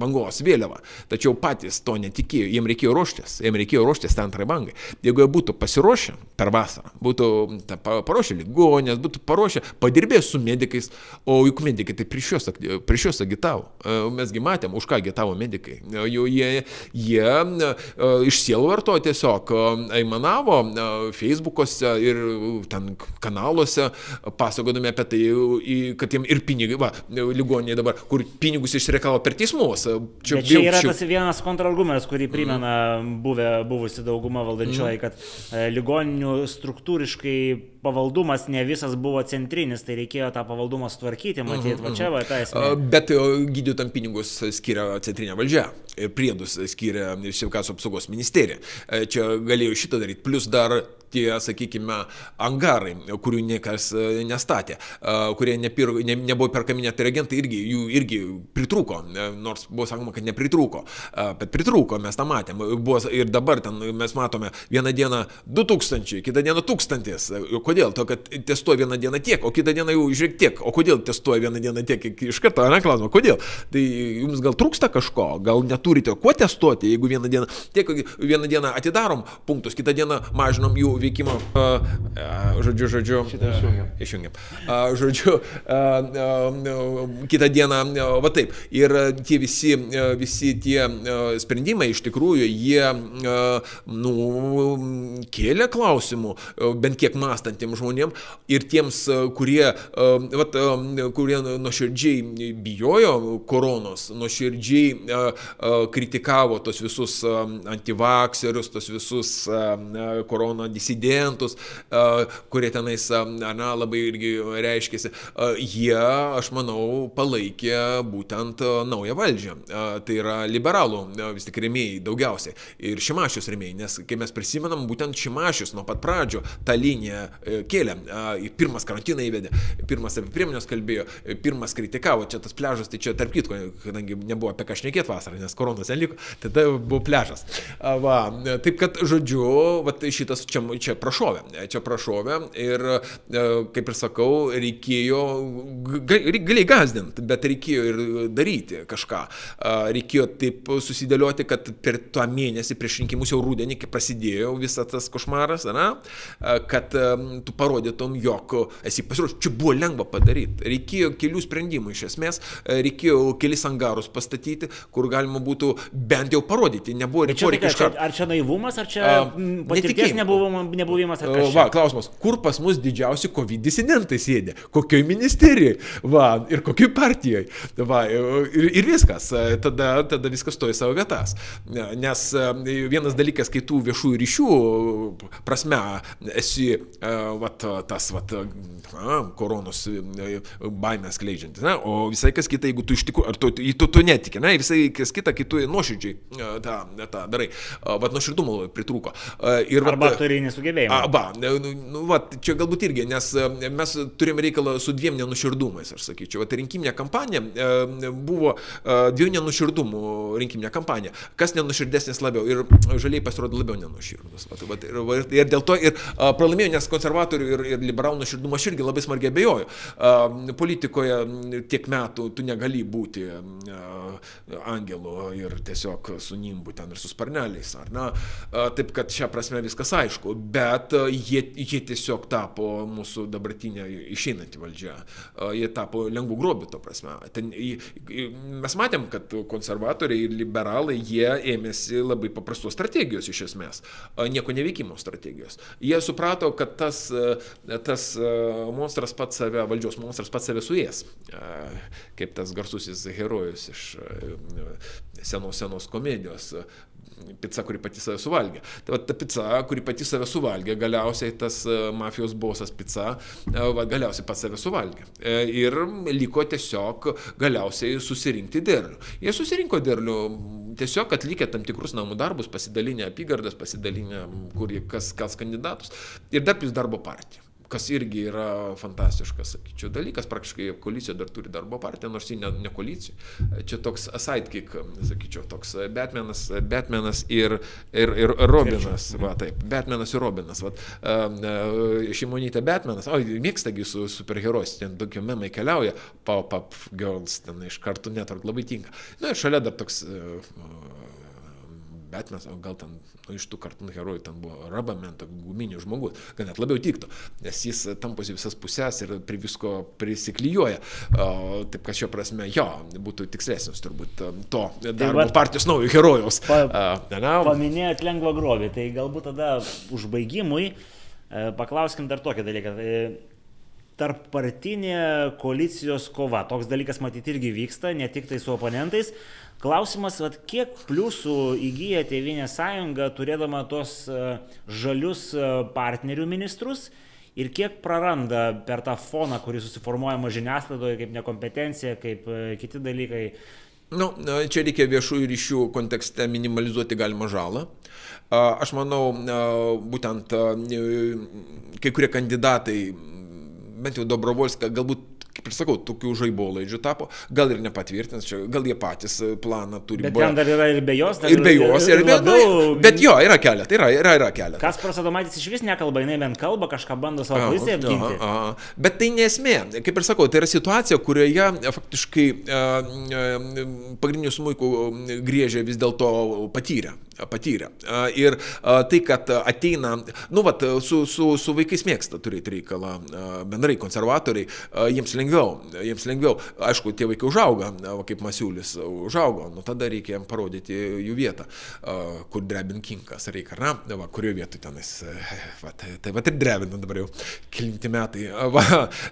bangos vėliava, tačiau patys to netikėjo, jiems reikėjo ruoštis jiem reikėjo ruoštis tą antrai bangai. Jeigu jie būtų pasiruošę per vasarą, būtų ta, paruošę ligonės, būtų paruošę, padirbėję su medikais, o juk medikai tai prieš juos, prieš juos agitavo. E, mesgi matėm, už ką agitavo medikai. E, jau jie, jie e, iš sielvarto tiesiog aimanavo Facebook'ose ir ten kanaluose, pasakodami apie tai, kad jiem ir pinigai, va, ligoniai dabar, kur pinigus išreikalo per teismus. Čia, čia yra tas vienas kontrargumentas, kurį primena mm buvę, buvusi dauguma valdančioji, mm. kad e, ligoninių struktūriškai pavaldumas ne visas buvo centrinis, tai reikėjo tą pavaldumą sutvarkyti, matyti, mm -hmm. va čia va ta esmė. Bet gydytojams pinigus skiria centrinė valdžia ir priedus skiria sveikatos apsaugos ministerija. E, čia galėjo šitą daryti, plus dar tie, sakykime, angarai, kurių niekas e, nestatė, kurie nepir, ne, nebuvo perkami net reagentai, irgi, jų irgi pritrūko, e, nors buvo sakoma, kad nepritrūko, bet pritrūko, mes tą matėm. Buvo, ir dabar ten mes matome vieną dieną 2000, kitą dieną 1000. Kodėl? To, kad testuoja vieną dieną tiek, o kitą dieną jau žiūrėk tiek. O kodėl testuoja vieną dieną tiek? Iš karto, ne klausimą, kodėl? Tai jums gal trūksta kažko, gal neturite kuo testuoti, jeigu vieną dieną, tiek, vieną dieną atidarom punktus, kitą dieną mažinom jų veikimo, žodžiu, žodžiu, Šitą išjungiam. Išjungiam. Žodžiu, kitą dieną, va taip. Ir tie visi, visi tie sprendimai iš tikrųjų, jie, nu, kėlė klausimų, bent kiek mąstantiems žmonėms ir tiems, kurie, vat, uh, kurie nuoširdžiai bijojo koronos, nuoširdžiai kritikavo tos visus antivakserius, tos visus koroną disidentus, kurie tenais, na, labai irgi reiškėsi, jie, aš manau, palaikė būtent naują valdžią. Tai yra liberalų vis tik remėjai daugiausiai. Ir Šimašius remėjai, nes kai mes prisimenam, būtent Šimašius nuo pat pradžio tą liniją e, kėlė. Pirmas karantiną įvedė, pirmas apie priemonės kalbėjo, pirmas kritikavo, čia tas pležas, tai čia tarp kitko, kadangi nebuvo apie ką šnekėti vasarą, nes koronos neliko, tada buvo pležas. Va, taip kad, žodžiu, va, šitas čia čia prašovė, čia prašovė ir, e, kaip ir sakau, reikėjo, galėjai gazdinti, bet reikėjo ir daryti kažką. Reikėjo taip susidėlioti, kad per tą mėnesį prieš rinkimus jau rūdienį, kai prasidėjo visas tas košmaras, na, kad e, tu parodytum, jog esi pasiruošęs. Čia buvo lengva padaryti. Reikėjo kelių sprendimų iš esmės, reikėjo kelis angarus pastatyti, kur galima būtų bent jau parodyti. Nebuvo reikėjo iš karto. Ar čia naivumas, ar čia patirties nebuvo nebuvimas ar O, kas. Va, klausimas, kur pas mus didžiausi COVID disidentai sėdė? Kokioj ministerijai? Va, ir kokioj partijai? Va, ir, ir viskas. Tada, tada viskas stoja savo vietas. Nes e, vienas dalykas, kai tu viešųjų ryšių prasme esi e, vat, tas vat, a, koronos e, baimės kleidžiantis, ne? o visai kas kita, jeigu tu iš tikrųjų, ar tu, tu, tu netiki, ne? visai kas kita, kai tu nuoširdžiai e, tą, tą darai. Vat nuoširdumo pritrūko. Ir, vat, Arba turi nesugebėjimą. A, va, nu, nu, va, čia galbūt irgi, nes e, mes turim reikalą su dviem nenuširdumais, aš sakyčiau. Vat rinkiminė kampanija e, buvo e, dviejų nenuširdumų rinkiminė kampanija. Kas nenuširdesnis labiau ir žaliai pasirodė labiau nenuširdus. Vat, vat, ir, ir dėl to ir pralaimėjo, nes konservatorių ir, ir liberalų nuširdumo aš irgi labai smarkiai abejoju. Politikoje tiek metų tu negali būti angelu ir tiesiog su nimbu ten ir su sparneliais. Ar, A, taip kad šią prasme viskas aišku, bet a, jie, jie tiesiog tapo mūsų dabartinė išeinanti valdžia. A, Jie tapo lengvų grobių to prasme. Ten, mes matėm, kad konservatoriai ir liberalai, jie ėmėsi labai paprastos strategijos iš esmės. A, Nieko neveikimo strategijos. Jie suprato, kad tas, tas monstras pats save, valdžios monstras pats save suės. Kaip tas garsusis herojus iš senos senos komedijos pica, kuri pati save suvalgė. Tai va, ta pica, kuri pati save suvalgė, galiausiai tas mafijos bosas pica, va, galiausiai pats save suvalgė. Ir liko tiesiog galiausiai susirinkti derlių. Jie susirinko derlių tiesiog atlikę tam tikrus namų darbus, pasidalinę apygardas, pasidalinę, kur, kas, kas kandidatus ir dar plus darbo partija kas irgi yra fantastiškas, sakyčiau, dalykas. Praktiškai koalicija dar turi darbo partiją, nors ji ne, ne koalicija. Čia toks sidekick, sakyčiau, toks Batmanas, Batmanas ir, ir, ir Robinas. Va, taip, Batmanas ir Robinas. Va, šimonytė Batmanas, o mėgstagi su superherojais, ten tokie memai keliauja, pop-up girls, ten iš kartų netvark labai tinka. Na ir šalia dar toks uh, Batmanas, o gal ten nu, iš tų kartūnų herojų ten buvo Rabamento guminių žmogus, gal net labiau tiktų, nes jis tamposi visas pusės ir prie visko prisiklyjuoja. O, taip kad šio prasme, jo, būtų tikslesnis turbūt um, to darbo vat- partijos naujo herojaus. Pa- ne? Paminėjot lengvą grobį, tai galbūt tada užbaigimui e, paklauskim dar tokį dalyką. E, Tarp partinė koalicijos kova, toks dalykas matyti irgi vyksta, ne tik tai su oponentais. Klausimas, vat, kiek pliusų įgyja Tėvinė sąjunga, turėdama tos e, žalius e, partnerių ministrus ir kiek praranda per tą foną, kuris susiformuojama žiniasklaidoje, kaip nekompetencija, kaip e, kiti dalykai. Nu, čia reikia viešųjų ryšių kontekste minimalizuoti galimą žalą. Aš manau, būtent kai kurie kandidatai, bent jau Dobrovolska, galbūt kaip ir sakau, tokių žaibolaidžių tapo, gal ir nepatvirtins, čia, gal jie patys e, planą turi. Bet buvo- ten dar yra ir be jos, dar ir be jos, ir be labiau- Bet jo, yra keletą, yra, yra, yra keletą. Kasparas Adomaitis iš vis nekalba, jinai bent kalba, kažką bando savo poziciją apginti. aha, aha. Bet tai nesmė. Kaip ir sakau, tai yra situacija, kurioje e, faktiškai e, e, pagrindinių smūkų griežia vis dėlto patyrę. patyrę. Ir tai, kad ateina, nu, vat, su, su, su vaikais mėgsta turėti reikalą, bendrai konservatoriai, jiems lengviau, jiems lengviau. Aišku, tie vaikai užauga, va, kaip Masiulis užaugo, nu tada reikia jam parodyti jų vietą, kur drebin kinkas reikia, na, va, kurioje vietoje tenais, va, tai, tai va ir drebina dabar jau kilinti metai. Va,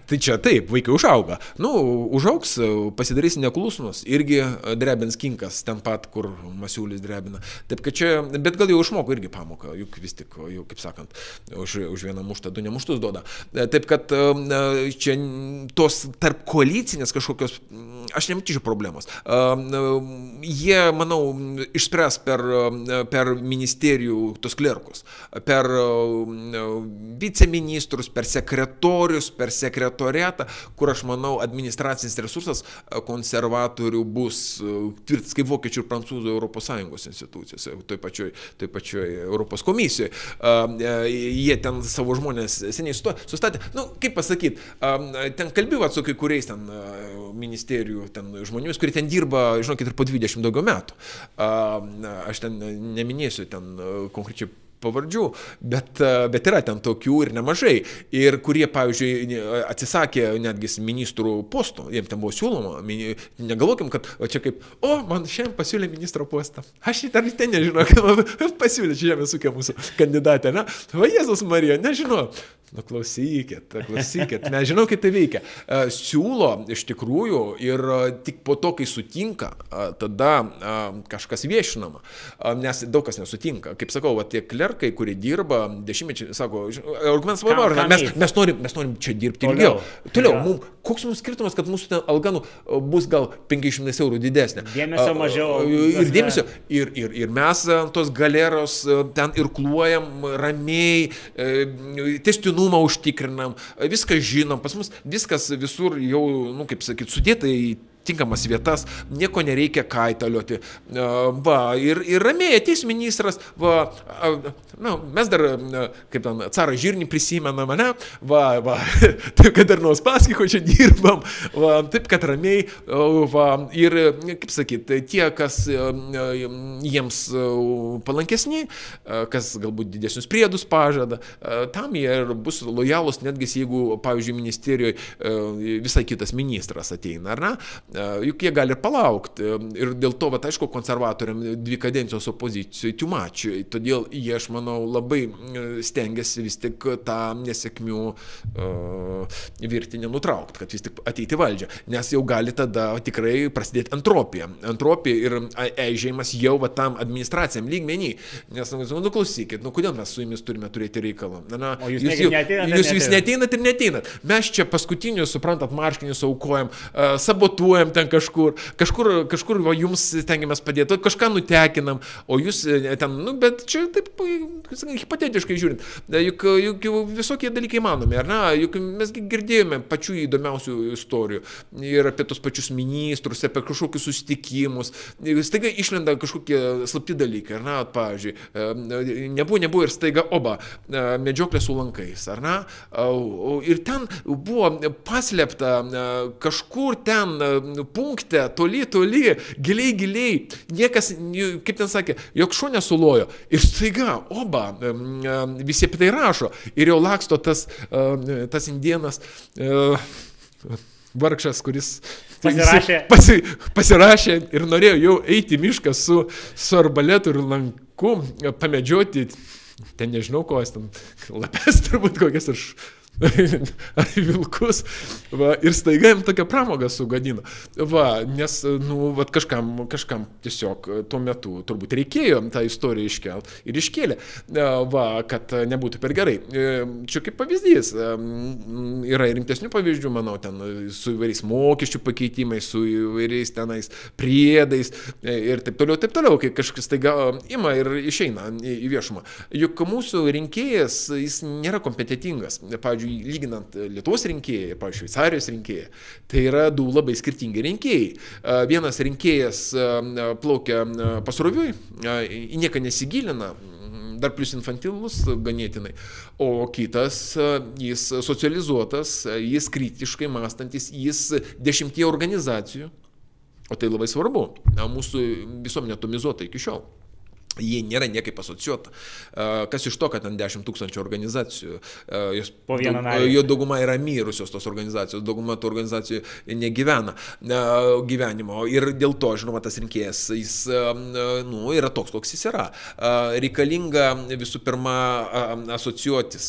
tai čia taip, vaikai užauga. Nu, užaugs, pasidarys neklusnus, irgi drebins kinkas ten pat, kur Masiulis drebina. Taip kad čia, bet gal jau išmoko irgi pamoką, juk vis tik, jau kaip sakant, už, už vieną muštą du nemuštus duoda. Taip kad čia tos tarp koalicinės kažkokios, mm, aš nematyčiau problemos. Jie, manau, išspręs per, per ministerijų tos klerkus, per viceministrus, per sekretorius, per sekretoriatą, kur aš manau administracinis resursas konservatorių bus tvirtas kaip vokiečių ir prancūzų ES institucijose, toj pačioj, toj pačioj Europos komisijoje. Jie ten savo žmonės seniai sustatė. Nu, kaip pasakyti, ten kalbėjau su kai kuriais ten e, ministerijų ten žmonėmis, kurie ten dirba, žinokit, ir po 20 daugiau metų. Aš ten neminėsiu ten e, konkrečiai pavardžių, bet, bet yra ten tokių ir nemažai. Ir kurie, pavyzdžiui, atsisakė netgi ministrų postų, jiems ten buvo siūloma, negalvokim, kad čia kaip, o, man šiandien pasiūlė ministro postą. Aš dar ten nežinau, kad man pasiūlė žemės ūkio mūsų kandidatė, ne? Va Jėzus Marija, nežinau. Nu klausykit, klausykit, mes žinom, kaip tai veikia. E, siūlo iš tikrųjų ir e, tik po to, kai sutinka, e, tada kažkas viešinama, nes daug kas nesutinka. Kaip sakau, va, tie klerkai, kurie dirba dešimtmečiai, sako, argumentas svarbu, mes, mes, norim, mes norim čia dirbti ilgiau. Toliau, mum, koks mums skirtumas, kad mūsų alga nu, bus gal 500 eurų didesnė. Dėmesio mažiau. Ir dėmesio, ir, ir, ir mes tos galeros ten irkluojam ramiai, testinų testinumą užtikrinam, viską žinom, pas mus viskas visur jau, nu, kaip sakyt, sudėta į tinkamas vietas, nieko nereikia kaitalioti. Va, ir, ir ramiai ateis ministras, va, na, mes dar, kaip ten, carą žirnį prisimenam, ne, va, va, taip, kad dar nuo Spaskiko čia dirbam, va, taip, kad ramiai, va, ir, kaip sakyti, tie, kas jiems palankesni, kas galbūt didesnius priedus pažada, tam jie ir bus lojalūs, netgi jeigu, pavyzdžiui, ministerijoje visai kitas ministras ateina, ar ne? Juk jie gali palaukti. Ir dėl to, va, aišku, konservatoriam dvi kadencijos opozicijoje tiumačiui. Todėl jie, aš manau, labai stengiasi vis tik tą nesėkmių uh, virtinę nutraukti, kad vis tik ateiti valdžią. Nes jau gali tada tikrai prasidėti entropija. Entropija ir eižėjimas jau va tam administraciniam lygmenį. Nes, nu, nu klausykit, nu kodėl mes su jumis turime turėti reikalą? Na, na, o jūs, jūs, jau, neteinat, jūs vis neteinat ir neteinat. Mes čia paskutinius, suprantat, marškinius aukojam, uh, sabotuojam važiuojam ten kažkur, kažkur, kažkur va, jums stengiamės padėti, kažką nutekinam, o jūs e, ten, nu, bet čia taip, hipotetiškai žiūrint, e, juk, juk visokie dalykai manomi, ar ne, juk mes girdėjome pačių įdomiausių istorijų ir apie tos pačius ministrus, apie kažkokius susitikimus, staiga išlenda kažkokie slapti dalykai, ar ne, pavyzdžiui, e, nebuvo, nebuvo ir staiga oba, medžioklė su lankais, ar ne, ir ten buvo paslėpta kažkur ten punkte, toli, toli, giliai, giliai, niekas, kaip ten sakė, jog šuo nesulojo. Ir staiga, oba, visi apie tai rašo. Ir jau laksto tas, tas indienas. Vargšas, kuris pasirašė. Pasi, pasirašė ir norėjo jau eiti į mišką su, su arbaletu ir lanku, pamedžioti, ten nežinau ko, ten lapes turbūt kokias aš ar vilkus. Va, ir staiga jam tokią pramogą sugadino. Va, nes, nu, va, kažkam, kažkam tiesiog tuo metu turbūt reikėjo tą istoriją iškelti ir iškėlė, va, kad nebūtų per gerai. E, čia kaip pavyzdys, yra ir rimtesnių pavyzdžių, manau, ten su įvairiais mokesčių pakeitimais, su įvairiais tenais priedais e, ir taip toliau, taip toliau, kai kažkas taiga ima ir išeina į viešumą. Juk mūsų rinkėjas, jis nėra kompetitingas. Pavyzdžiui, lyginant Lietuvos rinkėjai ir, pavyzdžiui, Šveicarijos rinkėjai, tai yra du labai skirtingi rinkėjai. Vienas rinkėjas plaukia pasroviui, į nieką nesigilina, dar plus infantilus ganėtinai, o kitas, jis socializuotas, jis kritiškai mąstantis, jis dešimtie organizacijų, o tai labai svarbu, mūsų visuomenė atomizuota iki šiol. Jie nėra niekaip asocijuota. Kas iš to, kad ten 10 tūkstančių organizacijų, jos, daug, jo dauguma yra mirusios tos organizacijos, dauguma tų organizacijų negyvena gyvenimo. Ir dėl to, žinoma, tas rinkėjas, jis nu, yra toks, koks jis yra. Reikalinga visų pirma asocijuotis,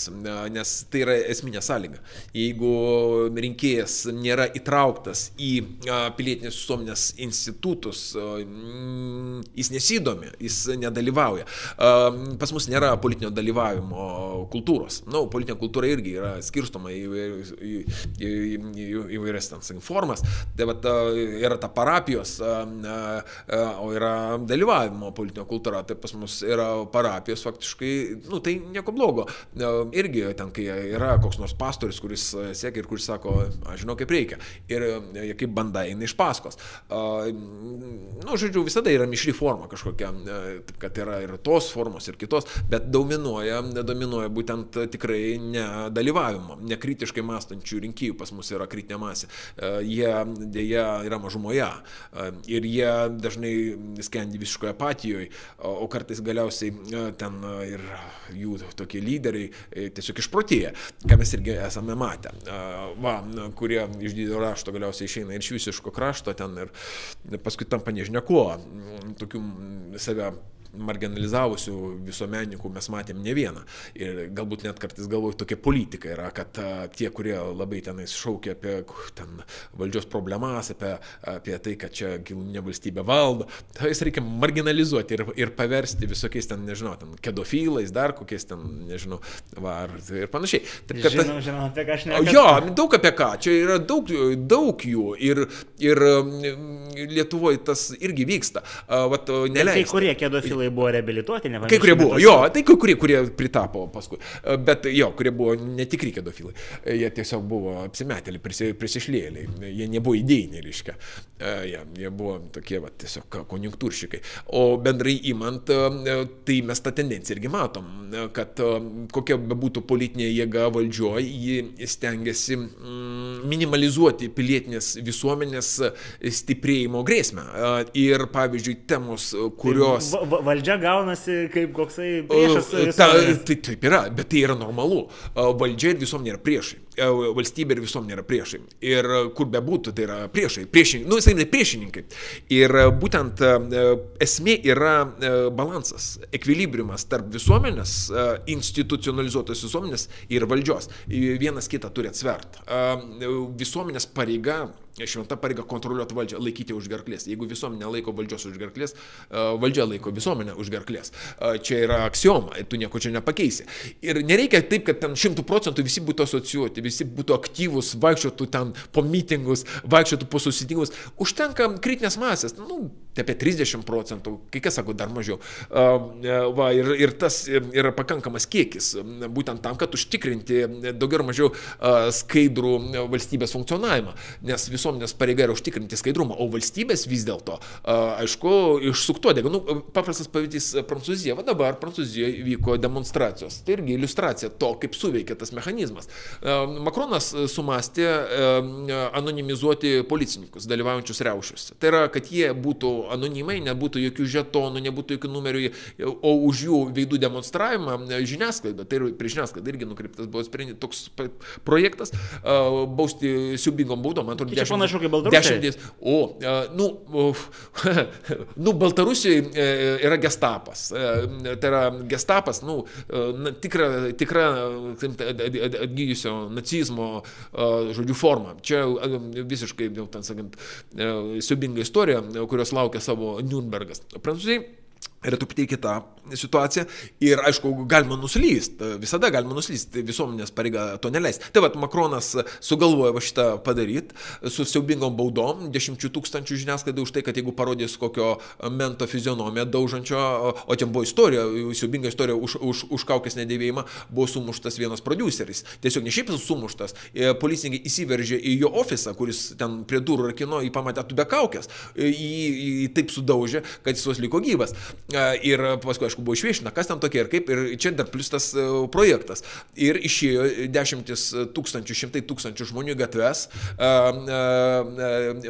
nes tai yra esminė sąlyga. Jeigu rinkėjas nėra įtrauktas į pilietinės visuomenės institutus, jis nesidomi, jis nedalyvauja nedalyvauja. Pas mus nėra politinio dalyvavimo kultūros. Na, nu, politinė kultūra irgi yra skirstoma į, į, į, į, įvairias ten formas. Tai vat, yra ta parapijos, o yra dalyvavimo politinio kultūra. Tai pas mus yra parapijos faktiškai, nu, tai nieko blogo. Irgi ten, kai yra koks nors pastorius, kuris siekia ir kuris sako, aš žinau, kaip reikia. Ir kaip banda eina iš paskos. Nu, žodžiu, visada yra mišri forma kažkokia. Taip, kad yra ir tos formos, ir kitos, bet dominuoja, dominuoja būtent tikrai nedalyvavimo, nekritiškai mąstančių rinkėjų pas mus yra kritinė masė. Jie dėja yra mažumoje ir jie dažnai skendi visiškoje apatijoje, o kartais galiausiai ten ir jų tokie lyderiai e, tiesiog išprotėję, ką mes irgi esame matę. Va, kurie iš didelio rašto galiausiai išeina ir iš visiško krašto ten ir paskui tampa nežinia kuo, tokių save marginalizavusių visuomenininkų mes matėm ne vieną. Ir galbūt net kartais galvoju, tokia politika yra, kad a, tie, kurie labai tenais šaukia apie ten, valdžios problemas, apie, apie tai, kad čia giluminė valstybė valdo, tai jas reikia marginalizuoti ir, ir paversti visokiais ten, nežinau, ten kedofilais, dar kokiais ten, nežinau, va, ar, ir panašiai. Taip, kad, žinom, žinom, apie ką aš nežinau. Jo, daug apie ką, čia yra daug, daug jų ir, ir Lietuvoje tas irgi vyksta. Vat, neleista. Kai kurie kedofilai kai buvo reabilituoti, ne Kai kurie buvo, jo, tai kai kurie, kurie pritapo paskui. Bet jo, kurie buvo netikri kedofilai. Jie tiesiog buvo apsimetėliai, prisi, prisišlėliai. Jie nebuvo idėjiniai, reiškia. Jie, jie buvo tokie, va, tiesiog konjunktūršikai. O bendrai įmant, tai mes tą tendenciją irgi matom, kad kokia bebūtų politinė jėga valdžioje, ji stengiasi mm, minimalizuoti pilietinės visuomenės stiprėjimo grėsmę. Ir pavyzdžiui, temos, kurios... Tai valdžia gaunasi kaip koksai priešas. Ta, tai taip yra, bet tai yra normalu. Valdžia ir visuomenė yra priešai. Valstybė ir visuomenė yra priešai. Ir kur bebūtų, tai yra priešai. Priešininkai. Nu, jisai priešininkai. Ir būtent esmė yra balansas, ekvilibriumas tarp visuomenės, institucionalizuotos visuomenės ir valdžios. Vienas kitą turi atsvert. Visuomenės pareiga šventa pareiga kontroliuoti valdžią, laikyti už gerklės. Jeigu visuomenė laiko valdžios už gerklės, valdžia laiko visuomenę už gerklės. Čia yra aksioma, tu nieko čia nepakeisi. Ir nereikia taip, kad ten šimtų procentų visi būtų asocijuoti, visi būtų aktyvūs, vaikščiotų ten po mitingus, vaikščiotų po susitikimus. Užtenka kritinės masės, nu, apie 30 procentų, kai kas sako dar mažiau. Va, ir, ir tas yra pakankamas kiekis, būtent tam, kad užtikrinti daugiau ar mažiau skaidrų valstybės funkcionavimą. Nes visų visuomenės pareiga yra užtikrinti skaidrumą, o valstybės vis dėlto, aišku, išsuktuodė. Nu, paprastas pavyzdys Prancūzija. Va dabar Prancūzijoje vyko demonstracijos. Tai irgi iliustracija to, kaip suveikia tas mechanizmas. Makronas sumastė anonimizuoti policininkus dalyvaujančius reušiuose. Tai yra, kad jie būtų anonimai, nebūtų jokių žetonų, nebūtų jokių numerių, o už jų veidų demonstravimą žiniasklaida, tai ir prie žiniasklaidą irgi nukreiptas buvo sprendimas toks projektas, bausti siubingom baudom, man atrodo, Čia panašu kaip Baltarusija. Dešimties. O, nu, nu, Baltarusijoje yra gestapas. Tai yra gestapas, nu, tikra, tikra atgyjusio nacizmo, žodžiu, forma. Čia visiškai, jau ten sakant, siubinga istorija, kurios laukia savo Nürnbergas. Prancūzijai yra truputį kita situacija ir aišku, galima nuslysti, visada galima nuslysti, visuomenės pareiga to neleisti. Tai vad, Makronas sugalvojo va šitą padaryti su siaubingom baudom, dešimčių tūkstančių žiniasklaidai už tai, kad jeigu parodys kokio mento fizionomiją daužančio, o ten buvo istorija, siaubinga istorija už, už, už kaukės nedėvėjimą, buvo sumuštas vienas produceris. Tiesiog ne šiaip sumuštas, e, policininkai įsiveržė į jo ofisą, kuris ten prie durų rakino, jį pamatė tu be kaukės, jį, jį taip sudaužė, kad jis vos liko gyvas. Ir paskui, aišku, buvo išviešina, kas ten tokie ir kaip. Ir čia dar plus tas e, projektas. Ir išėjo dešimtis tūkstančių, šimtai tūkstančių žmonių gatves,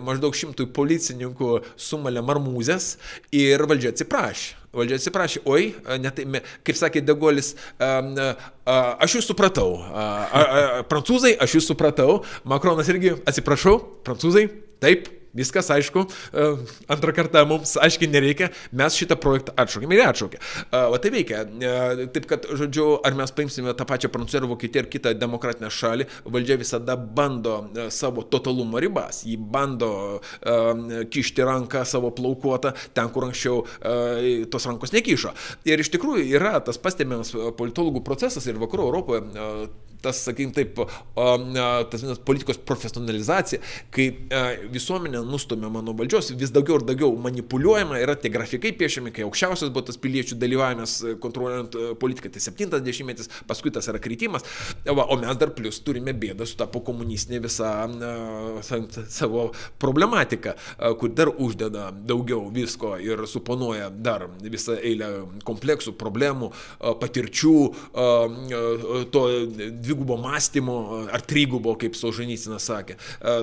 maždaug šimtui policininkų sumalė marmūzės ir valdžia atsiprašė. Valdžia atsiprašė, oi, net, kaip sakė Degolis, aš jūs supratau. Prancūzai, aš jūs supratau. Makronas irgi, atsiprašau, prancūzai, taip, Viskas aišku, e, antrą kartą mums aiškiai nereikia, mes šitą projektą atšaukėme ir atšaukė. E, o tai veikia. E, taip kad, žodžiu, ar mes paimsime tą pačią Prancūziją Vokietiją ar kitą demokratinę šalį, valdžia visada bando savo totalumo ribas. Ji bando kišti ranką savo plaukuotą ten, kur anksčiau tos rankos nekišo. Ir iš tikrųjų yra tas pastebimas politologų procesas ir vakarų Europoje tas, sakykim, taip, tas vienas politikos profesionalizacija, kai visuomenė nustumiama nuo valdžios, vis daugiau ir daugiau manipuliuojama, yra tie grafikai piešiami, kai aukščiausias buvo tas piliečių dalyvavimas kontroliuojant politiką, tai 70-metis, paskui tas yra kritimas, va, o mes dar plus turime bėdą su ta pokomunistinė visa savo problematika, kur dar uždeda daugiau visko ir suponuoja dar visą eilę kompleksų, problemų, patirčių, to dvigubo mąstymo ar trigubo, kaip Solžanycinas sakė.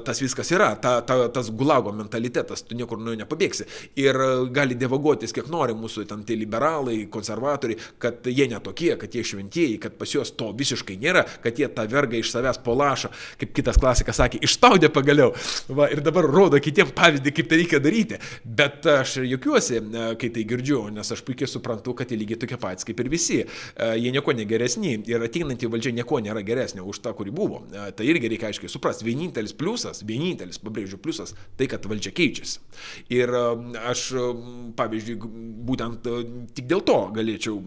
Tas viskas yra, ta, ta, tas gulago mentalitetas, tu niekur nuo jo nepabėgsi. Ir gali devaguotis kiek nori mūsų ten tie liberalai, konservatoriai, kad jie netokie, kad jie šventieji, kad pas juos to visiškai nėra, kad jie tą vergą iš savęs polašo, kaip kitas klasikas sakė, ištaudė pagaliau. Va, ir dabar rodo kitiems pavyzdį, kaip tai reikia daryti. Bet aš juokiuosi, kai tai girdžiu, nes aš puikiai suprantu, kad jie lygiai tokie patys kaip ir visi. Jie nieko negeresni ir ateinantį valdžia nieko nėra geresnio už tą, kurį buvo. Tai irgi reikia aiškiai suprasti. Vienintelis pliusas, vienintelis, pabrėžiu, pliusas, tai kad valdžia keičiasi. Ir aš, pavyzdžiui, būtent tik dėl to galėčiau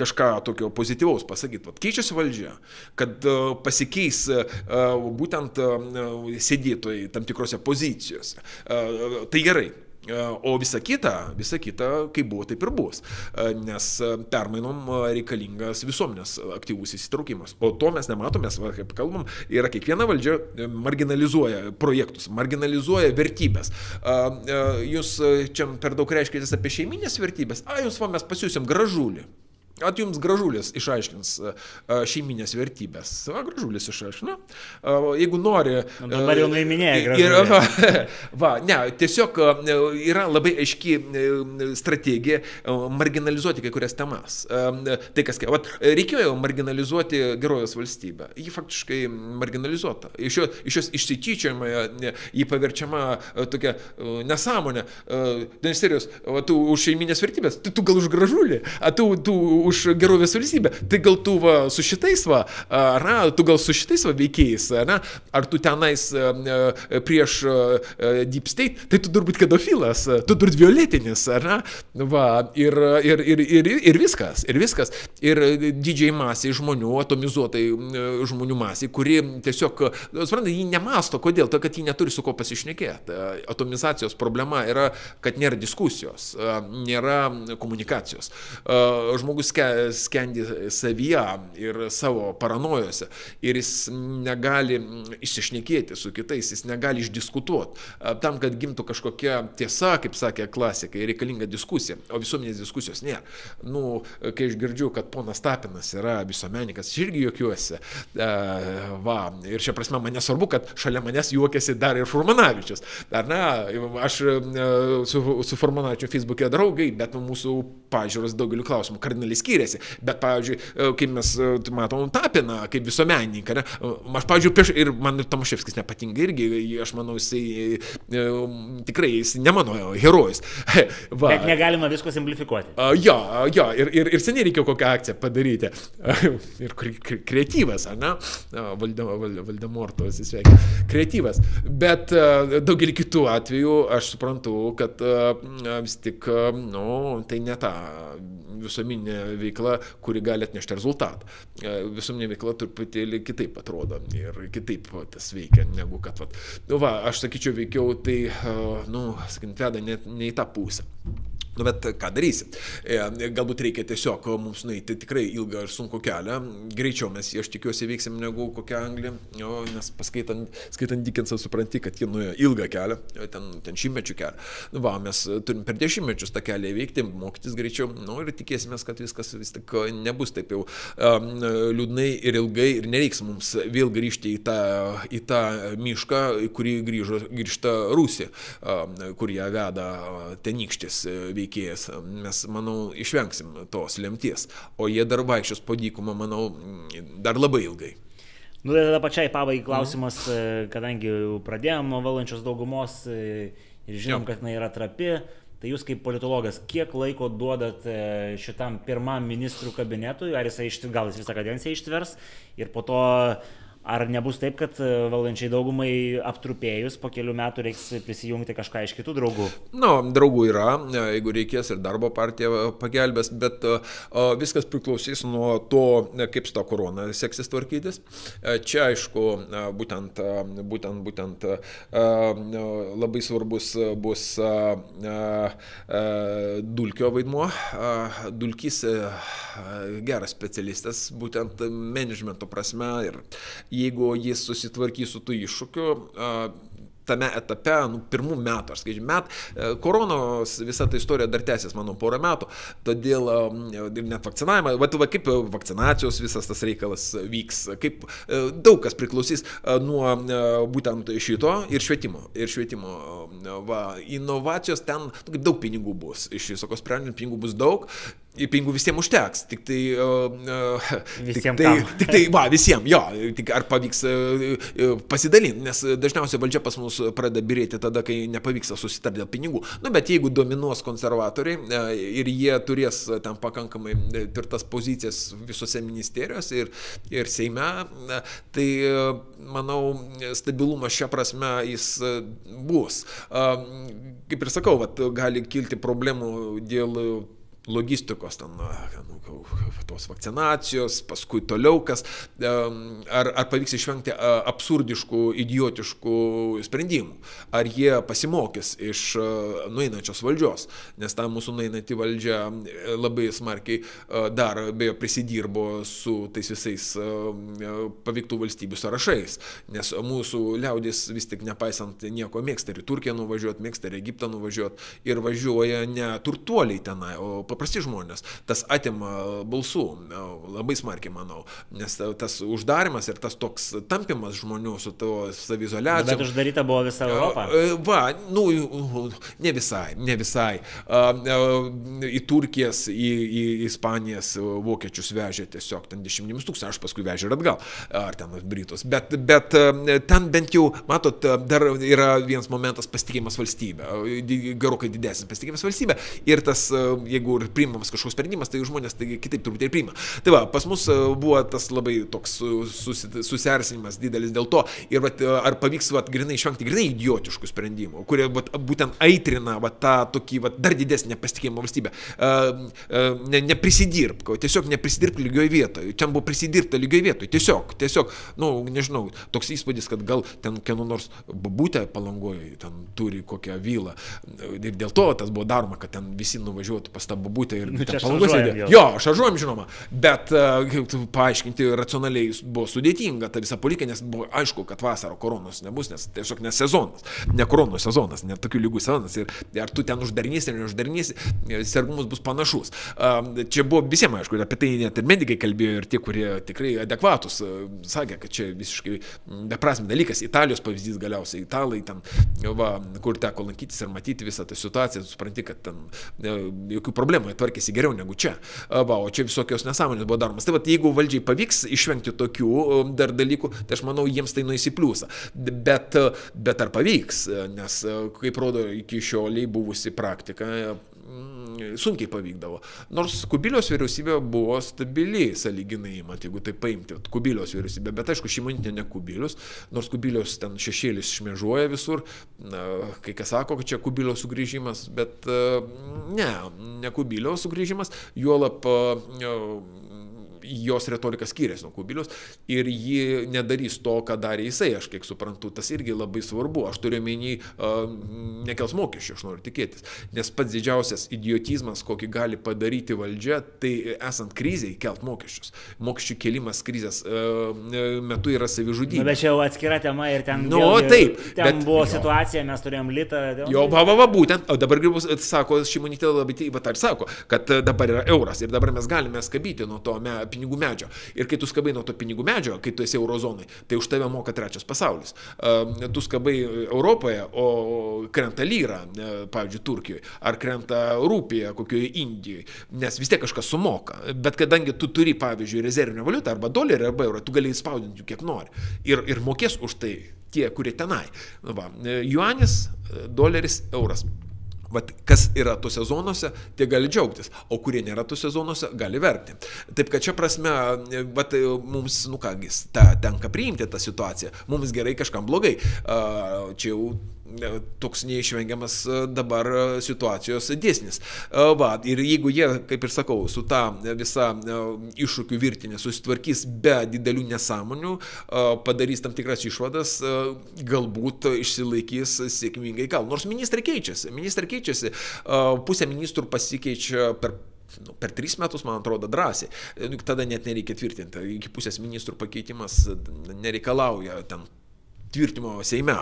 kažką tokio pozityvaus pasakyti. Vat, keičiasi valdžia, kad pasikeis būtent sėdėtojai tam tikrose pozicijose. Tai gerai. O visa kita, visa kita, kaip buvo, taip ir bus. Nes permainom reikalingas visuomenės aktyvus įsitraukimas. O to mes nematome, mes, kaip kalbam, yra kiekviena valdžia marginalizuoja projektus, marginalizuoja vertybės. Jūs čia per daug reiškitės apie šeiminės vertybės, a, jūs va mes pasiūsim gražulį. At jums gražulis išaiškins šeiminės vertybės. Va, gražulis išaiškina. Jeigu nori. Nu, dabar jau nuiminėjai gražulį. Va, va, ne, tiesiog yra labai aiški strategija marginalizuoti kai kurias temas. Tai kas, va, reikėjo marginalizuoti gerovės valstybę. Ji faktiškai marginalizuota. Iš, jo, iš jos išsityčiojama, jį paverčiama tokia nesąmonė. Ministerijos, tu už šeiminės vertybės, tai tu gal už gražulį, a tu, tu už gerovės valstybę. Tai gal tu va, su šitais va, na, tu gal su šitais va veikėjais, ar, ar tu tenais prieš Deep State, tai tu turbūt pedofilas, tu turbūt violetinis, ar ne? Va, ir, ir, ir, ir, ir viskas, ir viskas. Ir didžiai masiai žmonių, atomizuotai žmonių masiai, kuri tiesiog, suprantate, jį nemasto, kodėl, to, kad jį neturi su ko pasišnekėti. Atomizacijos problema yra, kad nėra diskusijos, nėra komunikacijos. Žmogus skendi savyje ir savo paranojose ir jis negali išsišnekėti su kitais, jis negali išdiskutuoti. Tam, kad gimtų kažkokia tiesa, kaip sakė klasikai, reikalinga diskusija, o visuomenės diskusijos nėra. Nu, kai aš girdžiu, kad ponas Tapinas yra visuomenininkas, aš irgi juokiuosi. Va, ir šia prasme man nesvarbu, kad šalia manęs juokiasi dar ir Furmanavičius. Ar ne, aš su, su Furmanavičiu Facebook'e draugai, bet mūsų pažiūros daugeliu klausimų kardinaliai skiriasi. Bet, pavyzdžiui, kaip mes matom Tapiną, kaip visuomenininką, ne? aš, pavyzdžiui, prieš ir man Tomaševskis nepatinka irgi, aš manau, jisai tikrai, jis ne mano herojus. Va. Bet negalima visko simplifikuoti. Jo, jo, ir, ir, ir seniai reikėjo kokią akciją padaryti. ir kreatyvas, ar ne? Valdemorto sveikia. Kreatyvas. Bet daugelį kitų atvejų aš suprantu, kad vis tik, nu, tai ne ta visuomeninė veikla, kuri gali atnešti rezultatą. Visuomeninė veikla truputėlį kitaip atrodo ir kitaip tas veikia, negu kad, vat, nu va, aš sakyčiau, veikiau tai, nu, sakant, veda ne, ne į tą pusę. Nu, bet ką darysi? Galbūt reikia tiesiog mums nueiti tikrai ilgą ir sunku kelią. Greičiau mes, aš tikiuosi, veiksim negu kokią Angliją, nes paskaitant skaitant Dickensą supranti, kad jie nuėjo ilgą kelią, ten, ten šimtmečių kelią. Nu, va, mes turim per dešimtmečius tą kelią įveikti, mokytis greičiau. Nu, ir tikėsime, kad viskas vis tik nebus taip jau um, liūdnai ir ilgai ir nereiks mums vėl grįžti į tą, į tą mišką, į kurį grįžo, grįžta Rusija, um, kur ją veda tenykštis veikimas veikėjas, mes, manau, išvengsim tos lemties. O jie dar vaikščios po dykumą, manau, dar labai ilgai. Nu, tai tada pačiai pabaigai klausimas, mm. kadangi jau pradėjom nuo valančios daugumos e, ir žinom, jo. kad jinai yra trapi, tai jūs kaip politologas, kiek laiko duodat e, šitam pirmam ministrų kabinetui, ar jisai ištvers, gal jis visą kadenciją ištvers ir po to Ar nebus taip, kad e, valdančiai daugumai aptrupėjus po kelių metų reiks prisijungti kažką iš kitų draugų? Na, no, draugų yra, e, jeigu reikės ir darbo partija pagelbės, bet e, viskas priklausys nuo to, kaip su ta korona seksis tvarkytis. Čia, aišku, būtent, būtent, būtent labai svarbus bus Dulkio vaidmuo. Dulkys geras specialistas, būtent managemento prasme ir jeigu jis susitvarkys su tų iššūkiu, tame etape, nu, pirmų metų, aš skaičiu, met, e, koronos visa ta istorija dar tęsis, manau, porą metų, todėl ir net vakcinavimą, va, va kaip vakcinacijos visas tas reikalas vyks, kaip e, daug kas priklausys nuo e, būtent šito ir švietimo. Ir švietimo, va, inovacijos ten, nu, kaip daug pinigų bus, iš viso ko sprendžiant, pinigų bus daug pinigų visiems užteks. Tik tai... Uh, visiems. Tik tai, tik tai, va, visiems, jo, tik ar pavyks uh, pasidalinti, nes dažniausiai valdžia pas mus pradeda birėti tada, kai nepavyksta susitarti dėl pinigų. Nu, bet jeigu dominuos konservatoriai uh, ir jie turės ten pakankamai tvirtas pozicijas visose ministerijose ir, ir Seime, uh, tai, uh, manau, stabilumas šią prasme jis uh, bus. Uh, kaip ir sakau, vat, gali kilti problemų dėl logistikos, ten, nu, tos vakcinacijos, paskui toliau kas, ar, ar pavyks išvengti absurdiškų, idiotiškų sprendimų, ar jie pasimokys iš nueinančios valdžios, nes ta mūsų nueinanti valdžia e, labai smarkiai dar bejo prisidirbo su tais visais paveiktų valstybių sąrašais, nes mūsų liaudis vis tik nepaisant nieko mėgsta ir Turkiją nuvažiuoti, mėgsta ir Egiptą nuvažiuoti ir važiuoja ne turtuoliai tenai, o paprasti žmonės. Tas atima balsų labai smarkiai, manau. Nes tas uždarimas ir tas toks tampimas žmonių su to savizoliacija. Bet uždaryta buvo visa Europa. Va, nu, ne visai, ne visai. Į Turkijas, į, į Ispanijas vokiečius vežė tiesiog ten dešimtimis tūkstančių, aš paskui vežė ir atgal, ar ten Britus. Bet, bet ten bent jau, matot, dar yra vienas momentas pasitikėjimas valstybė, gerokai didesnis pasitikėjimas valstybė. Ir tas, jeigu ir priimamas kažkoks sprendimas, tai žmonės tai kitaip turbūt ir priima. Tai va, pas mus e, buvo tas labai toks susiersinimas didelis dėl to ir vat, e, ar pavyks vat, grinai išvengti grinai idiotiškų sprendimų, kurie vat, būtent aitrina vat, tą tokį vat, dar didesnį nepasitikėjimą valstybę. Ne, neprisidirbk, tiesiog neprisidirbk lygioje vietoje. Čia buvo prisidirbta lygioje vietoje. Tiesiog, tiesiog, na, nu, nežinau, toks įspūdis, kad gal ten kieno nors babutė palangoje, ten turi kokią vilą. Ir dėl to tas buvo daroma, kad ten visi nuvažiuotų pas tą babutę ir nu, palangos sėdė. Jo, šaržuojam žinoma, bet uh, paaiškinti racionaliai buvo sudėtinga ta visa politika, nes buvo aišku, kad vasaro koronos nebus, nes tiesiog ne sezonas, ne koronos sezonas, ne tokių lygų sezonas. Ir ar tu ten uždarinėsi ar neuždarinėsi, sergumus bus panašus. Uh, čia buvo visiems aišku, apie tai net ir medikai kalbėjo, ir tie, kurie tikrai adekvatus, uh, sakė, kad čia visiškai beprasmi dalykas. Italijos pavyzdys galiausiai, italai ten, va, kur teko lankytis ir matyti visą tą situaciją, supranti, kad ten jokių problemų, jie tvarkėsi geriau negu čia. Va, o čia visokios nesąmonės buvo daromas. Tai va, jeigu valdžiai pavyks išvengti tokių dar dalykų, tai aš manau, jiems tai pliusą. Bet, bet ar pavyks, nes kaip rodo iki šioliai buvusi praktika, sunkiai pavykdavo. Nors Kubilios vyriausybė buvo stabili, saliginai, mat, jeigu tai paimti, Kubilios vyriausybė, bet aišku, šimonytė ne Kubilius, nors Kubilios ten šešėlis šmežuoja visur, kai kas sako, kad čia Kubilios sugrįžimas, bet ne, ne Kubilios sugrįžimas, juolap jos retorika skiriasi nuo Kubilius ir ji nedarys to, ką darė jisai, aš kiek suprantu, tas irgi labai svarbu. Aš turiu menį, nekels mokesčių, aš noriu tikėtis. Nes pats didžiausias idiotizmas, kokį gali padaryti valdžia, tai esant kriziai kelt mokesčius. Mokesčių kelimas krizės metu yra savižudybė. Nu, bet čia jau atskira tema ir ten, nu, vėlgi, taip, ten bet, buvo jo. situacija, mes turėjom litą. Dėl... Jo, va, va, va, būtent, o dabar gribus, sako, Šimonytė labai, va, tai sako, kad dabar yra euras ir dabar mes galime skabyti nuo to me, pinigų medžio. Ir kai tu skabai nuo to pinigų medžio, kai tu esi eurozonai, tai už tave moka trečias pasaulis. Tu skabai Europoje, o krenta lyra, e, pavyzdžiui, Turkijoje, ar krenta rūpija kokioje Indijoje, nes vis tiek kažkas sumoka. Bet kadangi tu turi, pavyzdžiui, rezervinę valiutą arba dolerį arba eurą, tu gali spaudinti jų kiek nori. Ir, ir mokės už tai tie, kurie tenai. Va, e, juanis, e, doleris, euras. Vat, kas yra tuose zonuose, tie gali džiaugtis, o kurie nėra tuose zonuose, gali verkti. Taip kad čia prasme, vat, mums, nu kągis, ta, tenka priimti tą situaciją. Mums gerai, kažkam blogai. Čia jau toks neišvengiamas dabar situacijos dėsnis. Va, ir jeigu jie, kaip ir sakau, su ta visa iššūkių virtinė susitvarkys be didelių nesąmonių, padarys tam tikras išvadas, galbūt išsilaikys sėkmingai gal. Nors ministrai keičiasi, ministrai keičiasi, pusė ministrų pasikeičia per nu, per tris metus, man atrodo, drąsiai. Nu, tada net nereikia tvirtinti. Iki pusės ministrų pakeitimas nereikalauja ten tvirtimo Seime,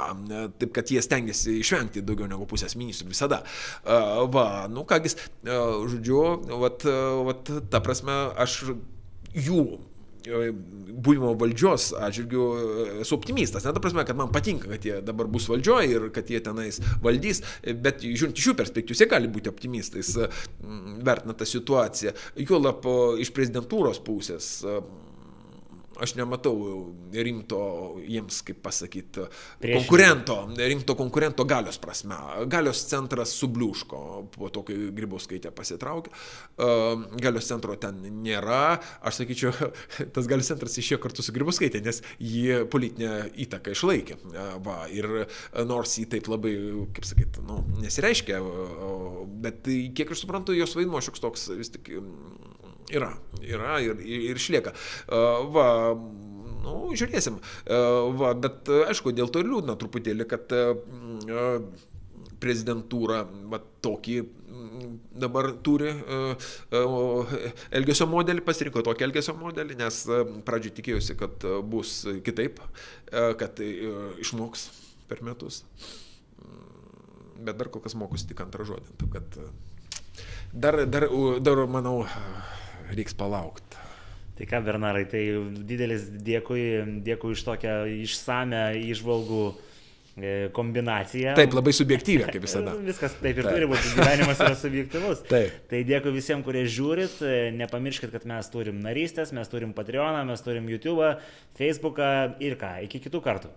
taip kad jie stengiasi išvengti daugiau negu pusės ministrų visada. Va, nu kągis, žodžiu, vat, vat, ta prasme, aš jų buvimo valdžios atžvilgių esu optimistas. Ne ta prasme, kad man patinka, kad jie dabar bus valdžioje ir kad jie tenais valdys, bet žiūrint iš jų perspektyvos, jie gali būti optimistais, vertina tą situaciją. Juolap iš prezidentūros pusės aš nematau rimto jiems, kaip pasakyti, konkurento, rimto konkurento galios prasme. Galios centras subliūško po to, kai Grybauskaitė pasitraukė. Galios centro ten nėra. Aš sakyčiau, tas galios centras išėjo kartu su Grybauskaitė, nes jį politinę įtaką išlaikė. Va, ir nors jį taip labai, kaip sakyti, nu, nesireiškia, bet kiek aš suprantu, jos vaidmo šioks toks vis tik Yra, yra ir, ir išlieka. Va, nu, žiūrėsim. Va, bet aišku, dėl to ir liūdna truputėlį, kad prezidentūra va, tokį dabar turi elgesio modelį, pasirinko tokį elgesio modelį, nes pradžiai tikėjusi, kad bus kitaip, kad išmoks per metus. Bet dar kol kas mokusi tik antrą žodį. Kad dar, dar, dar manau, reiks palaukti. Tai ką, Bernarai, tai didelis dėkui, dėkui iš tokią išsame išvalgų e, kombinacija. Taip, labai subjektyvė, kaip visada. Viskas taip ir taip. turi būti, gyvenimas yra subjektivus. taip. Tai dėkui visiems, kurie žiūrit, e, nepamirškit, kad mes turim narystės, mes turim Patreoną, mes turim YouTube, Facebooką ir ką, iki kitų kartų.